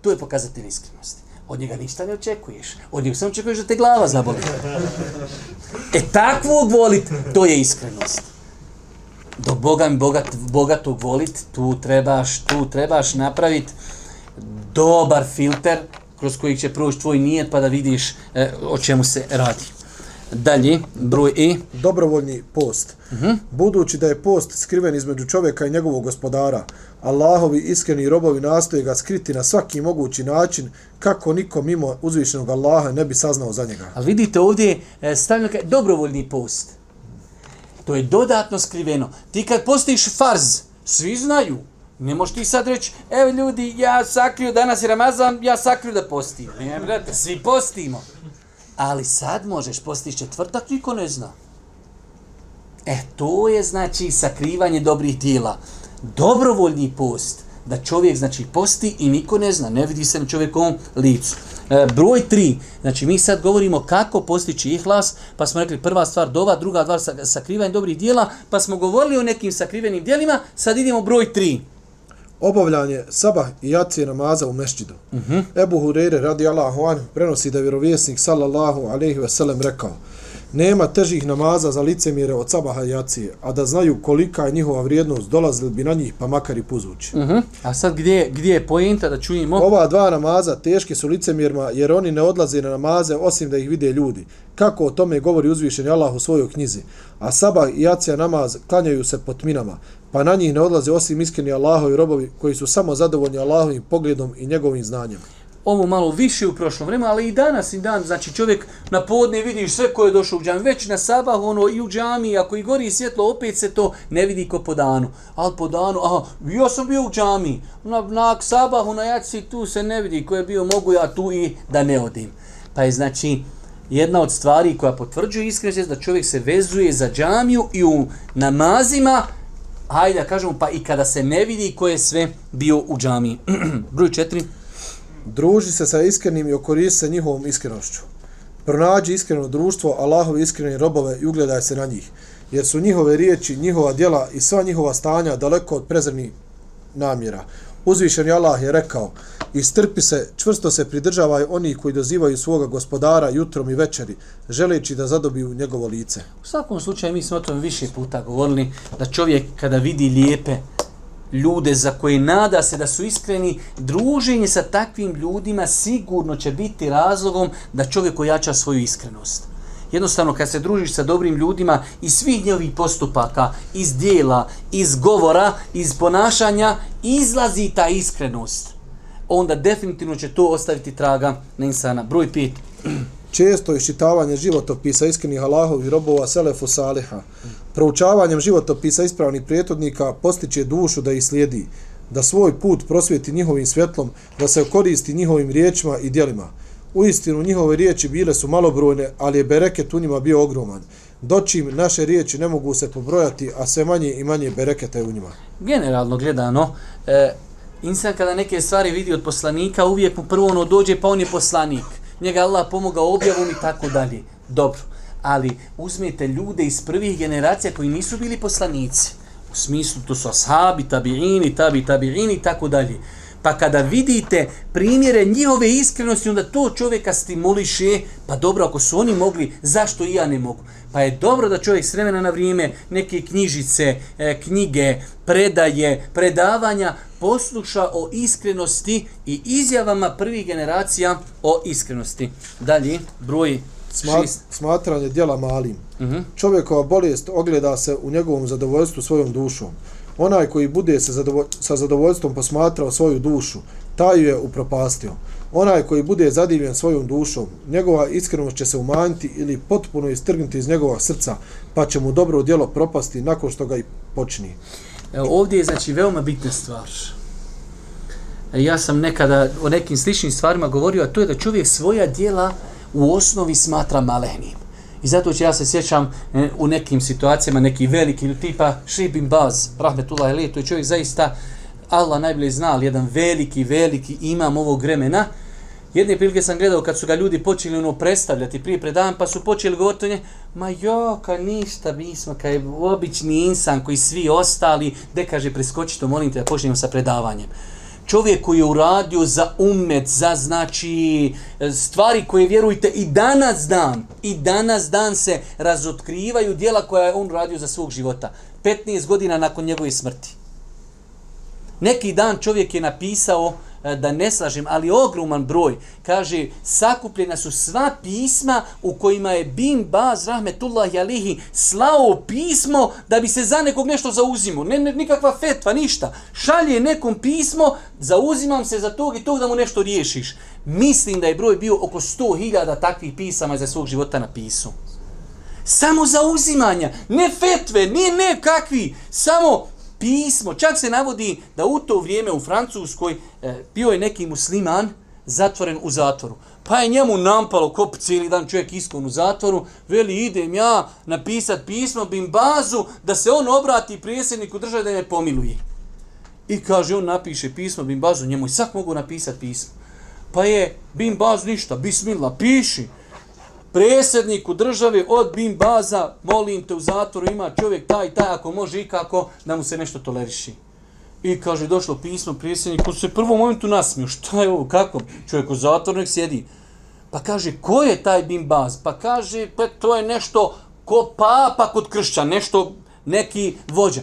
to je pokazatelj iskrenosti. Od njega ništa ne očekuješ. Od njega samo očekuješ da te glava zaboli. E, takvog volit, to je iskrenost. Do Boga mi bogat, bogatog volit, tu trebaš, tu trebaš napraviti dobar filter kroz koji će proći tvoj nijet pa da vidiš e, o čemu se radi. Dalje, broj E. Dobrovoljni post. Uh -huh. Budući da je post skriven između čovjeka i njegovog gospodara, Allahovi iskreni robovi nastoje ga skriti na svaki mogući način kako niko mimo uzvišenog Allaha ne bi saznao za njega. Ali vidite ovdje e, stavljeno kaj dobrovoljni post. To je dodatno skriveno. Ti kad postojiš farz, svi znaju, Ne možeš ti sad reći, evo ljudi, ja sakrio, danas je Ramazan, ja sakrio da postim. Ne, brate, svi postimo. Ali sad možeš postići četvrtak, niko ne zna. E, to je znači sakrivanje dobrih dijela. Dobrovoljni post, da čovjek znači posti i niko ne zna, ne vidi se na čovjekovom licu. E, broj tri, znači mi sad govorimo kako postići ihlas, pa smo rekli prva stvar dova, druga stvar sakrivanje dobrih dijela, pa smo govorili o nekim sakrivenim dijelima, sad idemo broj tri obavljanje sabah i jacije namaza u mešćidu. Uh -huh. Ebu Hureyre radi Allahu anhu prenosi da je vjerovjesnik sallallahu alaihi sellem rekao nema težih namaza za licemire od sabaha i jacije, a da znaju kolika je njihova vrijednost, dolazili bi na njih pa makar i puzući. Uh -huh. A sad gdje, gdje je pojenta da čujemo? Ova dva namaza teške su licemirima jer oni ne odlaze na namaze osim da ih vide ljudi. Kako o tome govori uzvišeni Allah u svojoj knjizi. A sabah i jacija namaz klanjaju se po tminama, pa na njih ne odlaze osim iskreni Allahovi robovi koji su samo zadovoljni Allahovim pogledom i njegovim znanjem. Ovo malo više u prošlom vremenu, ali i danas i dan, znači čovjek na podne vidiš sve ko je došao u džami, već na sabah ono i u džami, ako i gori svjetlo, opet se to ne vidi ko po danu. Ali po danu, aha, ja sam bio u džami, na, na sabahu, na jaci, tu se ne vidi ko je bio, mogu ja tu i da ne odim. Pa je znači, jedna od stvari koja potvrđuje iskrenost da čovjek se vezuje za džamiju i u namazima, hajde da kažemo, pa i kada se ne vidi ko je sve bio u džami. Broj četiri. Druži se sa iskrenim i okoristi se njihovom iskrenošću. Pronađi iskreno društvo, Allahove iskrene robove i ugledaj se na njih. Jer su njihove riječi, njihova djela i sva njihova stanja daleko od prezrnih namjera. Uzvišeni Allah je rekao, istrpi se, čvrsto se pridržavaj oni koji dozivaju svoga gospodara jutrom i večeri, želeći da zadobiju njegovo lice. U svakom slučaju mi smo o tom više puta govorili da čovjek kada vidi lijepe ljude za koje nada se da su iskreni, druženje sa takvim ljudima sigurno će biti razlogom da čovjek ojača svoju iskrenost. Jednostavno, kad se družiš sa dobrim ljudima iz svih njegovih postupaka, iz dijela, iz govora, iz ponašanja, izlazi ta iskrenost. Onda definitivno će to ostaviti traga na insana. Broj pet. Često iščitavanje životopisa iskrenih Allahovi robova Selefu Saliha. Proučavanjem životopisa ispravnih prijetodnika postiče dušu da ih slijedi, da svoj put prosvjeti njihovim svjetlom, da se koristi njihovim riječima i dijelima. U istinu, njihove riječi bile su malobrojne, ali je bereket u njima bio ogroman. Dočim naše riječi ne mogu se pobrojati, a sve manje i manje bereketa je u njima. Generalno gledano, e, insan kada neke stvari vidi od poslanika, uvijek mu prvo ono dođe, pa on je poslanik. Njega Allah pomogao objavom i tako dalje. Dobro, ali uzmete ljude iz prvih generacija koji nisu bili poslanici. U smislu, to su ashabi, tabiini, tabi, tabiini i tako dalje. Pa kada vidite primjere njihove iskrenosti, onda to čovjeka stimuliše, pa dobro, ako su oni mogli, zašto i ja ne mogu? Pa je dobro da čovjek s vremena na vrijeme neke knjižice, e, knjige, predaje, predavanja posluša o iskrenosti i izjavama prvih generacija o iskrenosti. Dalje, broj Šest. smatranje djela malim. Mhm. Čovjekova bolest ogleda se u njegovom zadovoljstvu svojom dušom. Onaj koji bude se zadovo, sa zadovoljstvom posmatrao svoju dušu, taj ju je upropastio. Onaj koji bude zadivljen svojom dušom, njegova iskrenost će se umanjiti ili potpuno istrgnuti iz njegova srca, pa će mu dobro djelo propasti nakon što ga i počini. Evo, ovdje je znači veoma bitna stvar. E, ja sam nekada o nekim sličnim stvarima govorio, a to je da čovjek svoja dijela u osnovi smatra malenim. I zato će ja se sjećam e, u nekim situacijama, neki veliki ili tipa Šibin Baz, rahmetullah Ali, to je čovjek zaista, Allah najbolje zna, ali jedan veliki, veliki imam ovog vremena. Jedne prilike sam gledao kad su ga ljudi počeli ono predstavljati prije predavan, pa su počeli govoriti o nje, ma jo, ka ništa, mi smo kaj obični insan koji svi ostali, de kaže, preskoči to, molim te da počnemo sa predavanjem čovjek koji je uradio za umet, za znači e, stvari koje vjerujte i danas dan, i danas dan se razotkrivaju dijela koja je on radio za svog života. 15 godina nakon njegove smrti. Neki dan čovjek je napisao E, da ne slažem, ali ogroman broj, kaže, sakupljena su sva pisma u kojima je Bin Baz Rahmetullahi Alihi slao pismo da bi se za nekog nešto zauzimo. Ne, ne, nikakva fetva, ništa. Šalje nekom pismo, zauzimam se za tog i tog da mu nešto riješiš. Mislim da je broj bio oko 100.000 takvih pisama za svog života napisao. Samo zauzimanja, ne fetve, ne nekakvi, samo pismo. Čak se navodi da u to vrijeme u Francuskoj e, bio je neki musliman zatvoren u zatvoru. Pa je njemu nampalo kop cijeli dan čovjek iskon u zatvoru, veli idem ja napisat pismo Bimbazu da se on obrati prijesedniku države da ne pomiluje. I kaže on napiše pismo Bimbazu, njemu i sad mogu napisat pismo. Pa je Bimbaz ništa, bismillah, piši predsjedniku države od Bim Baza, molim te u zatvoru ima čovjek taj i taj, ako može ikako, da mu se nešto toleriši. I kaže, došlo pismo predsjedniku, se prvo momentu nasmiju, šta je ovo, kako, čovjek u zatvoru nek sjedi. Pa kaže, ko je taj Bim Baz? Pa kaže, pa to je nešto ko papa kod kršća, nešto, neki vođa.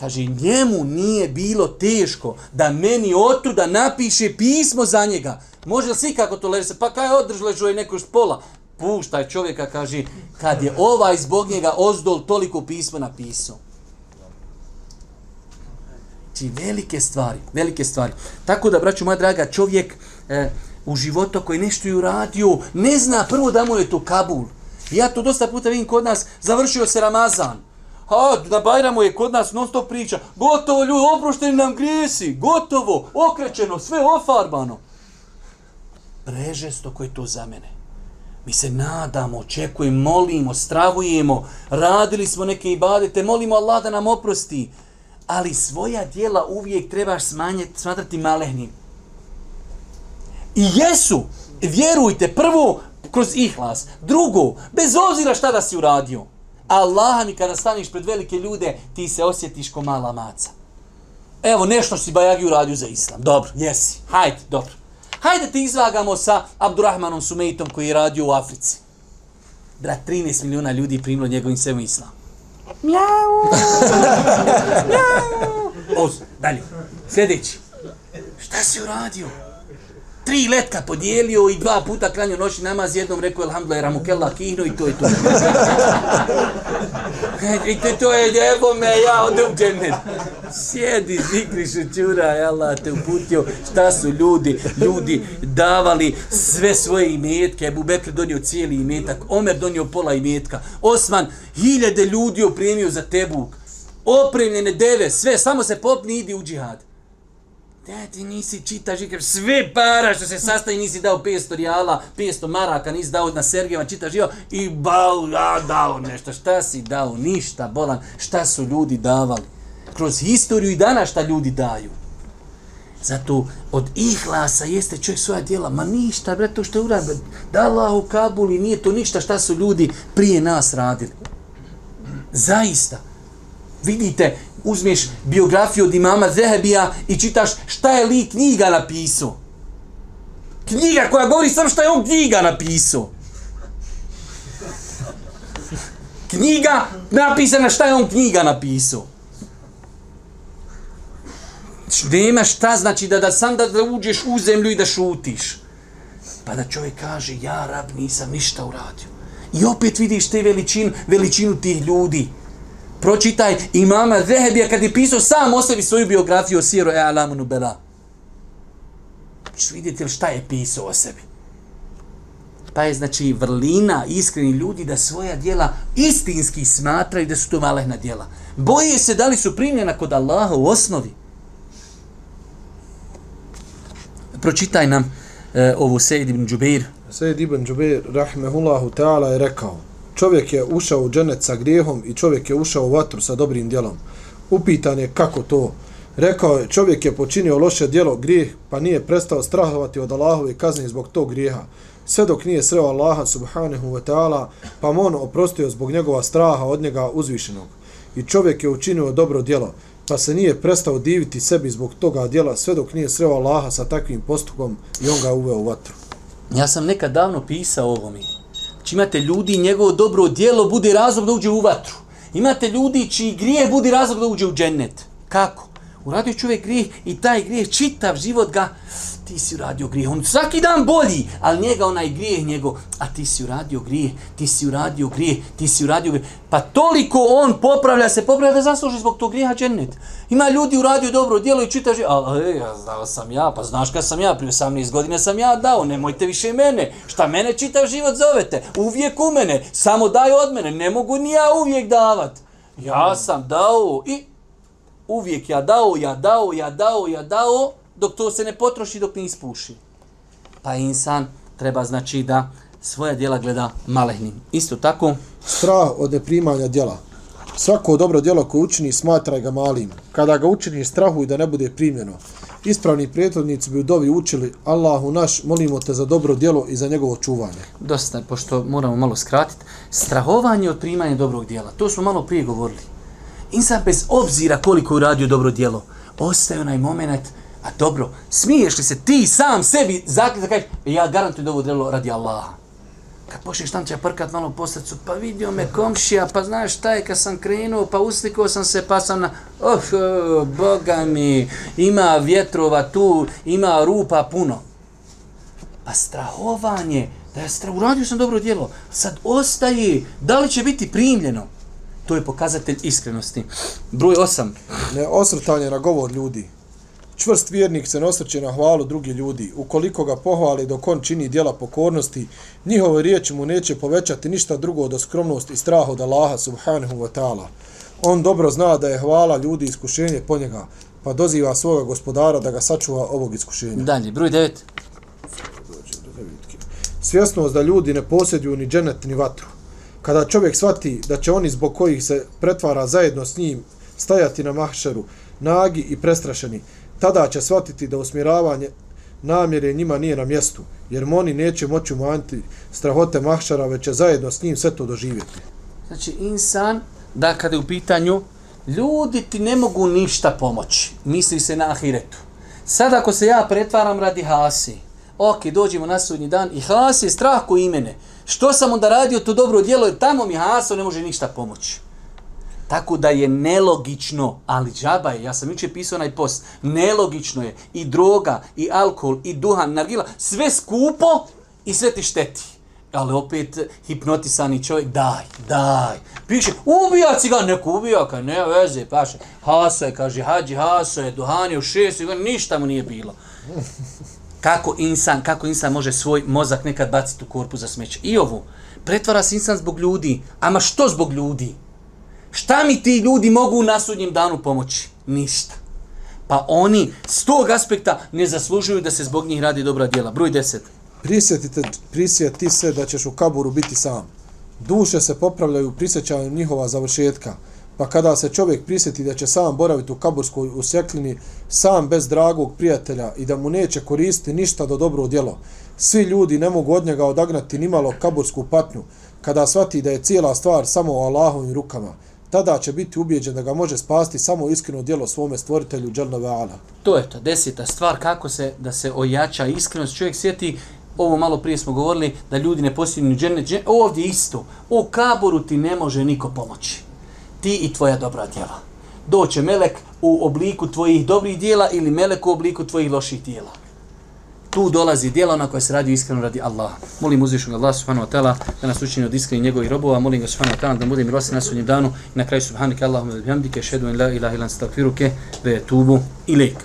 Kaže, njemu nije bilo teško da meni otuda napiše pismo za njega. Može li svi kako tolerisati? Pa kaj održležuje neko špola? Puštaj čovjeka, kaže, kad je ovaj zbog njega ozdol toliko pismo napisao. Znači, velike stvari, velike stvari. Tako da, braću moja draga, čovjek e, u životu koji nešto je uradio, ne zna prvo da mu je to Kabul. Ja to dosta puta vidim kod nas, završio se Ramazan. Ha, na Bajramu je kod nas non stop priča, gotovo ljudi, oprošteni nam grijesi, gotovo, okrećeno, sve ofarbano. Prežesto koje to za mene. Mi se nadamo, očekujemo, molimo, stravujemo, radili smo neke ibadete, molimo Allah da nam oprosti. Ali svoja dijela uvijek trebaš smanjiti, smatrati malehnim. I jesu, vjerujte, prvo kroz ihlas, drugo, bez obzira šta da si uradio. Allah mi kada staniš pred velike ljude, ti se osjetiš ko mala maca. Evo, nešto si bajagi uradio za islam. Dobro, jesi. Hajde, dobro. Hajde ti izvagamo sa Abdurrahmanom Sumeitom koji je radio u Africi. Brat, 13 miliona ljudi primilo njegovim svemu islam. Mjau! Mjau! Oz, dalje. Sljedeći. Šta si uradio? Tri letka podijelio i dva puta klanio noći namaz, jednom rekao Alhamdulillah, Ramukella kihnu i to je to. I to, to je evo me, ja ode u džennet. Sjedi, zikri šućura, Allah te uputio. Šta su ljudi? Ljudi davali sve svoje imetke. Ebu Bekr donio cijeli imetak. Omer donio pola imetka. Osman, hiljade ljudi opremio za Tebuk. Opremljene deve, sve, samo se popni, idi u džihad. Da ti nisi čitaš ikar, sve para što se sastaje nisi dao 500 rijala, 500 maraka nisi dao na Sergijeva, čitaš živo i bal, ja dao nešto. Šta si dao? Ništa, bolan. Šta su ljudi davali? Kroz historiju i danas šta ljudi daju. Zato od ihlasa jeste čovjek svoja djela. Ma ništa, bre, to što je uradio. Da Allah u Kabuli, nije to ništa šta su ljudi prije nas radili. Zaista. Vidite, uzmeš biografiju od imama Zehebija i čitaš šta je li knjiga napisao. Knjiga koja govori sam šta je on knjiga napisao. Knjiga napisana šta je on knjiga napisao. Znači, nema šta znači da, da sam da, da uđeš u zemlju i da šutiš. Pa da čovjek kaže, ja rab nisam ništa uradio. I opet vidiš te veličinu, veličinu tih ljudi. Pročitaj imama Zehebija kad je pisao sam o sebi svoju biografiju o Siru e Alamu Bela. Češ vidjeti šta je pisao o sebi. Pa je znači vrlina iskreni ljudi da svoja dijela istinski smatraju da su to malehna dijela. Boje se da li su primljena kod Allaha u osnovi. Pročitaj nam e, ovu Sejid ibn Džubeir. Sejid ibn Džubeir, rahmehullahu ta'ala, je rekao čovjek je ušao u dženet sa grijehom i čovjek je ušao u vatru sa dobrim djelom. Upitan je kako to? Rekao je, čovjek je počinio loše djelo, grijeh, pa nije prestao strahovati od Allahove kazne zbog tog grijeha. Sve dok nije sreo Allaha subhanahu wa ta'ala, pa mu on oprostio zbog njegova straha od njega uzvišenog. I čovjek je učinio dobro djelo, pa se nije prestao diviti sebi zbog toga djela, sve dok nije sreo Allaha sa takvim postupom i on ga uveo u vatru. Ja sam nekad davno pisao ovo mi. Znači imate ljudi, njegovo dobro djelo bude razlog da uđe u vatru. Imate ljudi čiji grije bude razlog da uđe u džennet. Kako? Uradio čovjek grijeh i taj grijeh čitav život ga ti si uradio grijeh, on svaki dan bolji, ali njega onaj grijeh njegov, a ti si uradio grijeh, ti si uradio grijeh, ti si uradio grijeh, pa toliko on popravlja se, popravlja da zasluži zbog tog grijeha džennet. Ima ljudi uradio dobro djelo i čita život, ali e, ja znao sam ja, pa znaš kad sam ja, prije 18 godina sam ja dao, nemojte više mene, šta mene čitav život zovete, uvijek u mene, samo daj od mene, ne mogu ni ja uvijek davat. Ja sam dao i uvijek ja dao, ja dao, ja dao, ja dao, dok to se ne potroši, dok ne ispuši. Pa insan treba znači da svoja djela gleda malehnim. Isto tako... Strah od neprimanja djela. Svako dobro djelo koje učini smatraj ga malim. Kada ga učini strahuj da ne bude primljeno. Ispravni prijetodnici bi u dovi učili Allahu naš, molimo te za dobro djelo i za njegovo čuvanje. Dosta, pošto moramo malo skratiti. Strahovanje od primanja dobrog djela. To smo malo prije govorili. Insan bez obzira koliko je uradio dobro djelo, ostaje onaj moment A dobro, smiješ li se ti sam sebi zakljeti da kažeš, e, ja garantujem da ovo djelo radi Allaha. Kad počneš tam će prkat malo po srcu, pa vidio me komšija, pa znaš šta je kad sam krenuo, pa uslikao sam se, pa sam na, oh, oh, boga mi, ima vjetrova tu, ima rupa puno. Pa strahovanje, da je strah, uradio sam dobro djelo, sad ostaje, da li će biti primljeno? To je pokazatelj iskrenosti. Broj 8. Ne osrtanje na govor ljudi. Čvrst vjernik se nosrće na hvalu drugi ljudi. Ukoliko ga pohvali dok on čini dijela pokornosti, njihove riječi mu neće povećati ništa drugo od skromnost i strah od Allaha subhanahu wa ta'ala. On dobro zna da je hvala ljudi iskušenje po njega, pa doziva svoga gospodara da ga sačuva ovog iskušenja. Dalje, broj 9. Svjesnost da ljudi ne posjeduju ni dženet ni vatru. Kada čovjek svati da će oni zbog kojih se pretvara zajedno s njim stajati na mahšeru, nagi i prestrašeni, tada će shvatiti da usmjeravanje namjere njima nije na mjestu, jer oni neće moći umanjiti strahote mahšara, već će zajedno s njim sve to doživjeti. Znači, insan, da kada je u pitanju, ljudi ti ne mogu ništa pomoći. Misli se na ahiretu. Sad ako se ja pretvaram radi hasi, ok, dođemo na sudnji dan i hasi je strah ko imene. Što sam onda radio to dobro djelo, jer tamo mi haso ne može ništa pomoći. Tako da je nelogično, ali džaba je, ja sam juče pisao onaj post, nelogično je i droga, i alkohol, i duhan, nargila, sve skupo i sve ti šteti. Ali opet hipnotisani čovjek, daj, daj. Piše, ubija cigan, neko ubija, kaj ne veze, paše. Haso je, kaže, hađi haso je, duhan je u šest, ništa mu nije bilo. Kako insan, kako insan može svoj mozak nekad baciti u korpu za smeće. I ovo, pretvara se insan zbog ljudi, ama što zbog ljudi? Šta mi ti ljudi mogu na sudnjem danu pomoći? Ništa. Pa oni s tog aspekta ne zaslužuju da se zbog njih radi dobra djela. Broj 10. Prisjetite, prisjeti se da ćeš u kaburu biti sam. Duše se popravljaju prisjećanjem njihova završetka. Pa kada se čovjek prisjeti da će sam boraviti u kaburskoj usjeklini, sam bez dragog prijatelja i da mu neće koristiti ništa do dobro djelo, svi ljudi ne mogu od njega odagnati nimalo kabursku patnju, kada shvati da je cijela stvar samo u Allahovim rukama tada će biti ubijeđen da ga može spasti samo iskreno djelo svome stvoritelju Đelnove Ala. To je to, deseta stvar, kako se da se ojača iskrenost. Čovjek sjeti, ovo malo prije smo govorili, da ljudi ne posljednju džene, džene, ovdje isto, u kaboru ti ne može niko pomoći. Ti i tvoja dobra djela. Doće melek u obliku tvojih dobrih djela ili melek u obliku tvojih loših djela. tu dolazi djelo na koje se radi iskreno radi Allaha. Molim uzvišnog Allah subhanahu wa ta'ala da nas učini od iskrenih njegovih robova, molim ga subhanahu wa ta'ala da bude milosti na sudnjem danu i na kraju subhanike Allahumma bihamdike, šedu in la ilaha ilan stakfiruke, ve tubu ilaik.